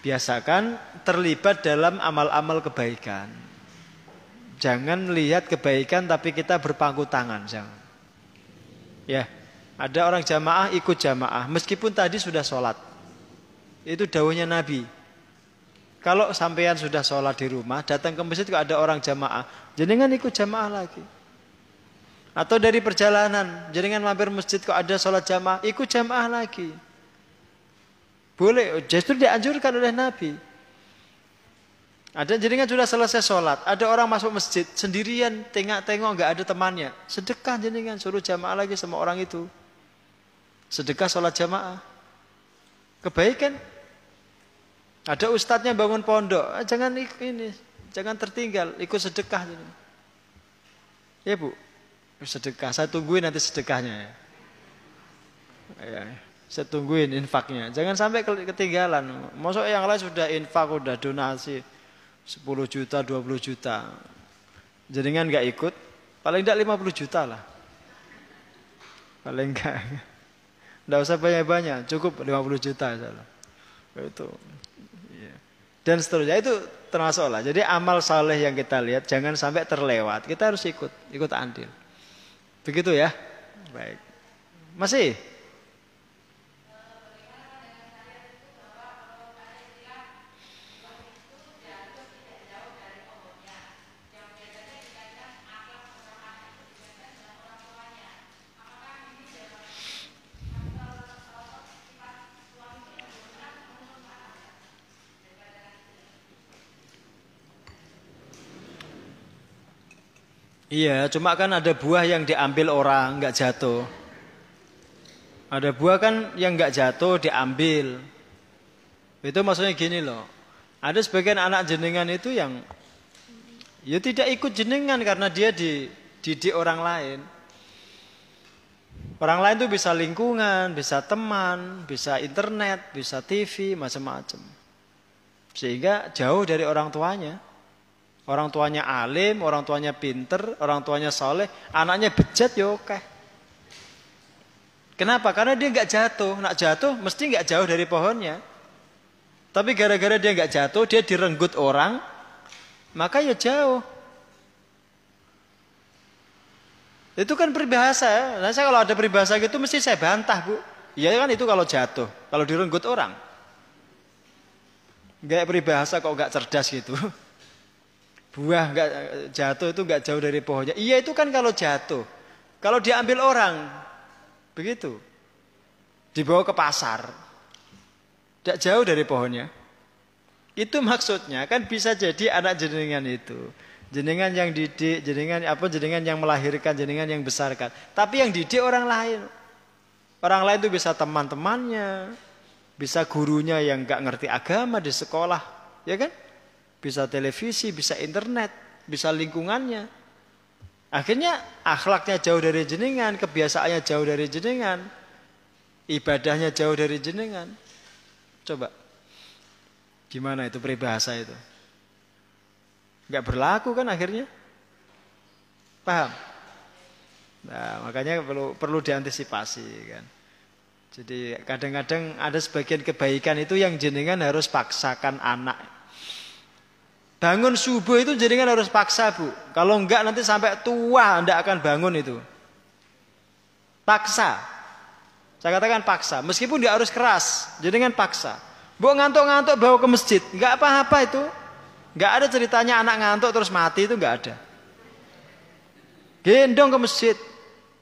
Biasakan terlibat dalam amal-amal kebaikan. Jangan lihat kebaikan tapi kita berpangku tangan, jangan. Ya. Ada orang jamaah ikut jamaah meskipun tadi sudah sholat. Itu daunnya Nabi. Kalau sampean sudah sholat di rumah, datang ke masjid kok ada orang jamaah, jenengan ikut jamaah lagi. Atau dari perjalanan, jenengan mampir masjid kok ada sholat jamaah, ikut jamaah lagi. Boleh, justru dianjurkan oleh Nabi. Ada jenengan sudah selesai sholat, ada orang masuk masjid sendirian, tengok-tengok nggak ada temannya, sedekah jenengan suruh jamaah lagi sama orang itu sedekah sholat jamaah. Kebaikan. Ada ustadznya bangun pondok, ah, jangan ini Jangan tertinggal, ikut sedekah. Ya bu, sedekah. Saya tungguin nanti sedekahnya ya. ya. Saya tungguin infaknya. Jangan sampai ketinggalan. Masuk yang lain sudah infak, sudah donasi 10 juta, 20 juta. Jaringan nggak ikut, paling tidak 50 juta lah. Paling enggak. Enggak usah banyak-banyak, cukup 50 juta. Itu. Iya. Dan seterusnya itu termasuk lah. Jadi amal saleh yang kita lihat jangan sampai terlewat. Kita harus ikut, ikut andil. Begitu ya. Baik. Masih? Iya, cuma kan ada buah yang diambil orang, nggak jatuh. Ada buah kan yang nggak jatuh diambil. Itu maksudnya gini loh. Ada sebagian anak jenengan itu yang ya tidak ikut jenengan karena dia dididik orang lain. Orang lain itu bisa lingkungan, bisa teman, bisa internet, bisa TV, macam-macam. Sehingga jauh dari orang tuanya. Orang tuanya alim, orang tuanya pinter, orang tuanya soleh, anaknya bejat ya oke. Kenapa? Karena dia nggak jatuh. Nak jatuh mesti nggak jauh dari pohonnya. Tapi gara-gara dia nggak jatuh, dia direnggut orang, maka ya jauh. Itu kan peribahasa. Nah, saya kalau ada peribahasa gitu mesti saya bantah, Bu. Iya kan itu kalau jatuh, kalau direnggut orang. Gak peribahasa kok nggak cerdas gitu. Buah nggak jatuh itu nggak jauh dari pohonnya. Iya itu kan kalau jatuh. Kalau diambil orang, begitu. Dibawa ke pasar. Tidak jauh dari pohonnya. Itu maksudnya kan bisa jadi anak jenengan itu. Jenengan yang didik, jenengan apa jenengan yang melahirkan, jenengan yang besarkan. Tapi yang didik orang lain. Orang lain itu bisa teman-temannya, bisa gurunya yang nggak ngerti agama di sekolah, ya kan? Bisa televisi, bisa internet, bisa lingkungannya. Akhirnya akhlaknya jauh dari jenengan, kebiasaannya jauh dari jenengan, ibadahnya jauh dari jenengan. Coba, gimana itu peribahasa itu? Gak berlaku kan akhirnya? Paham? Nah, makanya perlu perlu diantisipasi kan. Jadi kadang-kadang ada sebagian kebaikan itu yang jenengan harus paksakan anak Bangun subuh itu jadi kan harus paksa bu. Kalau enggak nanti sampai tua enggak akan bangun itu. Paksa. Saya katakan paksa. Meskipun dia harus keras. Jadi kan paksa. Bu ngantuk-ngantuk bawa ke masjid. Enggak apa-apa itu. Enggak ada ceritanya anak ngantuk terus mati itu enggak ada. Gendong ke masjid.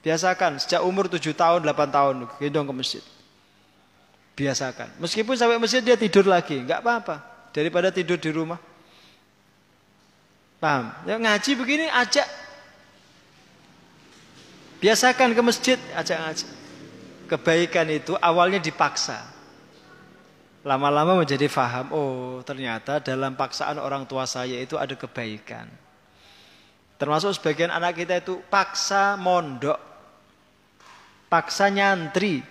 Biasakan sejak umur 7 tahun, 8 tahun gendong ke masjid. Biasakan. Meskipun sampai masjid dia tidur lagi, enggak apa-apa. Daripada tidur di rumah. Paham? Ya, ngaji begini ajak. Biasakan ke masjid, ajak ngaji. Kebaikan itu awalnya dipaksa. Lama-lama menjadi faham, oh ternyata dalam paksaan orang tua saya itu ada kebaikan. Termasuk sebagian anak kita itu paksa mondok. Paksa nyantri.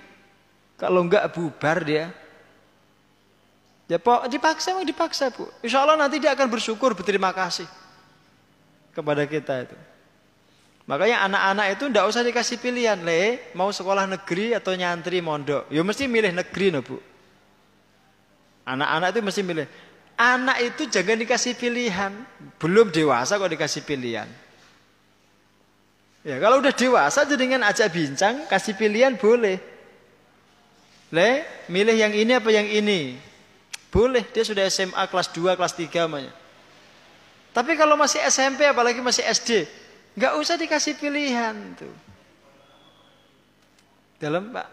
Kalau enggak bubar dia. Ya dipaksa memang dipaksa bu. Insya Allah nanti dia akan bersyukur berterima kasih kepada kita itu. Makanya anak-anak itu ndak usah dikasih pilihan, le mau sekolah negeri atau nyantri mondok. Ya mesti milih negeri no, Bu. Anak-anak itu mesti milih. Anak itu jangan dikasih pilihan. Belum dewasa kok dikasih pilihan. Ya kalau udah dewasa dengan ajak bincang, kasih pilihan boleh. Le, milih yang ini apa yang ini? Boleh, dia sudah SMA kelas 2, kelas 3 namanya. Tapi kalau masih SMP apalagi masih SD, nggak usah dikasih pilihan tuh. Dalam Pak.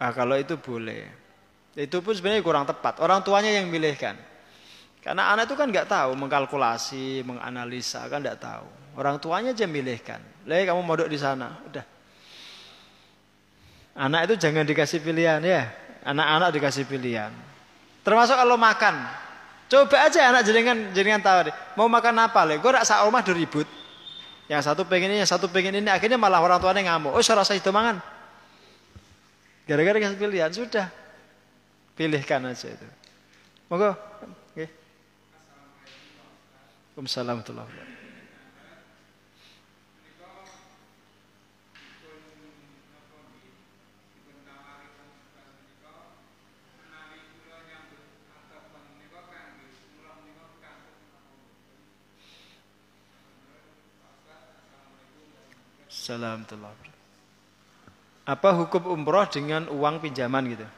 Ah kalau itu boleh. Itu pun sebenarnya kurang tepat. Orang tuanya yang milihkan. Karena anak itu kan nggak tahu mengkalkulasi, menganalisa kan nggak tahu. Orang tuanya aja milihkan. Leh kamu duduk di sana, udah. Anak itu jangan dikasih pilihan ya. Anak-anak dikasih pilihan. Termasuk kalau makan. Coba aja anak jenengan tahu deh. Mau makan apa le? Gue rasa rumah ribut. Yang satu pengen ini, yang satu pengen ini. Akhirnya malah orang tuanya ngamuk. Oh saya rasa itu mangan. Gara-gara kasih pilihan sudah. Pilihkan aja itu. Monggo. Oke. Waalaikumsalam warahmatullahi wabarakatuh. Salam Apa hukum umroh dengan uang pinjaman gitu?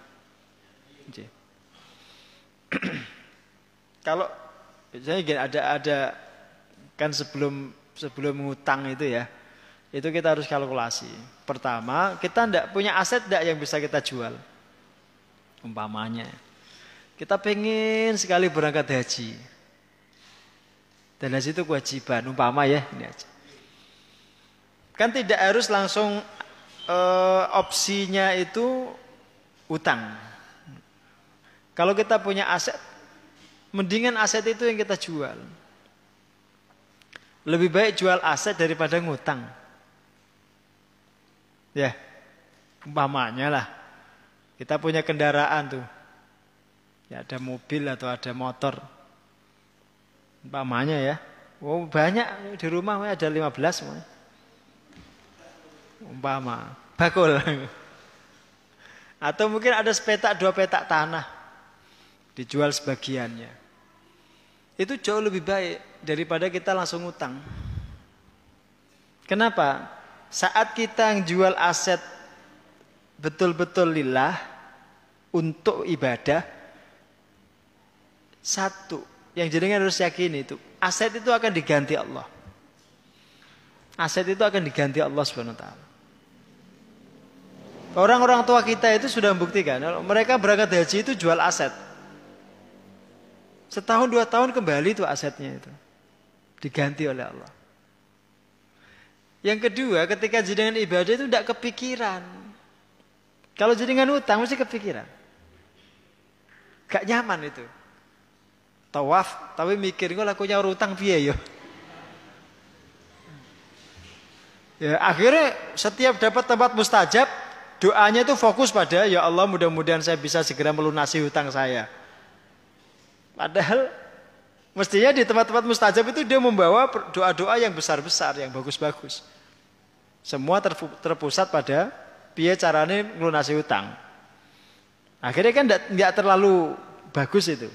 Kalau biasanya gini, ada ada kan sebelum sebelum ngutang itu ya, itu kita harus kalkulasi. Pertama, kita tidak punya aset tidak yang bisa kita jual. Umpamanya, kita pengen sekali berangkat haji. Dan haji itu kewajiban, umpama ya, ini aja. Kan tidak harus langsung uh, opsinya itu utang. Kalau kita punya aset, mendingan aset itu yang kita jual. Lebih baik jual aset daripada ngutang. Ya, umpamanya lah. Kita punya kendaraan tuh. Ya ada mobil atau ada motor. Umpamanya ya. Oh banyak di rumah ada 15 semuanya umpama. Bakul. Atau mungkin ada sepetak dua petak tanah dijual sebagiannya. Itu jauh lebih baik daripada kita langsung utang. Kenapa? Saat kita jual aset betul-betul lillah untuk ibadah satu yang jadi harus yakin itu aset itu akan diganti Allah. Aset itu akan diganti Allah Subhanahu wa taala Orang-orang tua kita itu sudah membuktikan mereka berangkat haji itu jual aset. Setahun dua tahun kembali itu asetnya itu. Diganti oleh Allah. Yang kedua ketika jenengan ibadah itu tidak kepikiran. Kalau jenengan utang mesti kepikiran. Gak nyaman itu. Tawaf tapi mikir gue lakunya utang piye yo. Ya akhirnya setiap dapat tempat mustajab Doanya itu fokus pada ya Allah mudah-mudahan saya bisa segera melunasi hutang saya. Padahal mestinya di tempat-tempat mustajab itu dia membawa doa-doa yang besar-besar, yang bagus-bagus. Semua terpusat pada biaya caranya melunasi hutang. Akhirnya kan tidak terlalu bagus itu.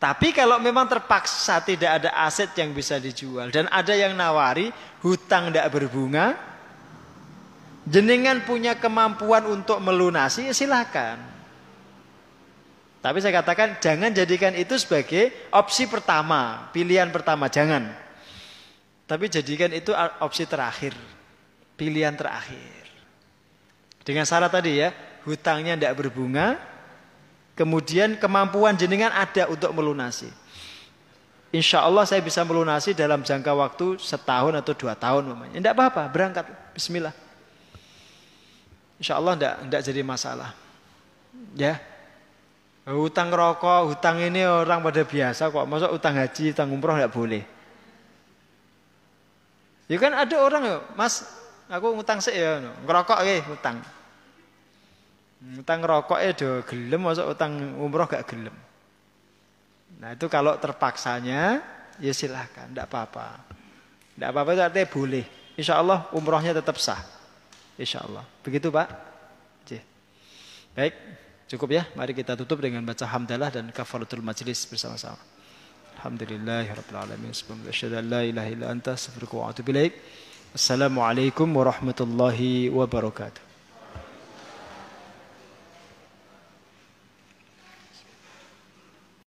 Tapi kalau memang terpaksa tidak ada aset yang bisa dijual dan ada yang nawari hutang tidak berbunga, jenengan punya kemampuan untuk melunasi, silahkan. Tapi saya katakan jangan jadikan itu sebagai opsi pertama, pilihan pertama, jangan. Tapi jadikan itu opsi terakhir, pilihan terakhir. Dengan syarat tadi ya, hutangnya tidak berbunga, kemudian kemampuan jenengan ada untuk melunasi. Insya Allah saya bisa melunasi dalam jangka waktu setahun atau dua tahun. Tidak apa-apa, berangkat. Bismillah. Insya Allah tidak jadi masalah. Ya. Hutang rokok, hutang ini orang pada biasa kok. Masa utang haji, utang umroh tidak boleh. Ya kan ada orang ya, Mas, aku ngutang sih ya, ngerokok ya, utang. Utang rokok ya do gelem, masa utang umroh gak gelem. Nah itu kalau terpaksanya, ya silahkan, tidak apa-apa. Tidak apa-apa itu artinya boleh. Insya Allah umrohnya tetap sah. Insya Allah. Begitu Pak? Cih. Baik, cukup ya. Mari kita tutup dengan baca hamdalah dan kafaratul majlis bersama-sama. Alhamdulillahirrahmanirrahim. Assalamualaikum warahmatullahi wabarakatuh.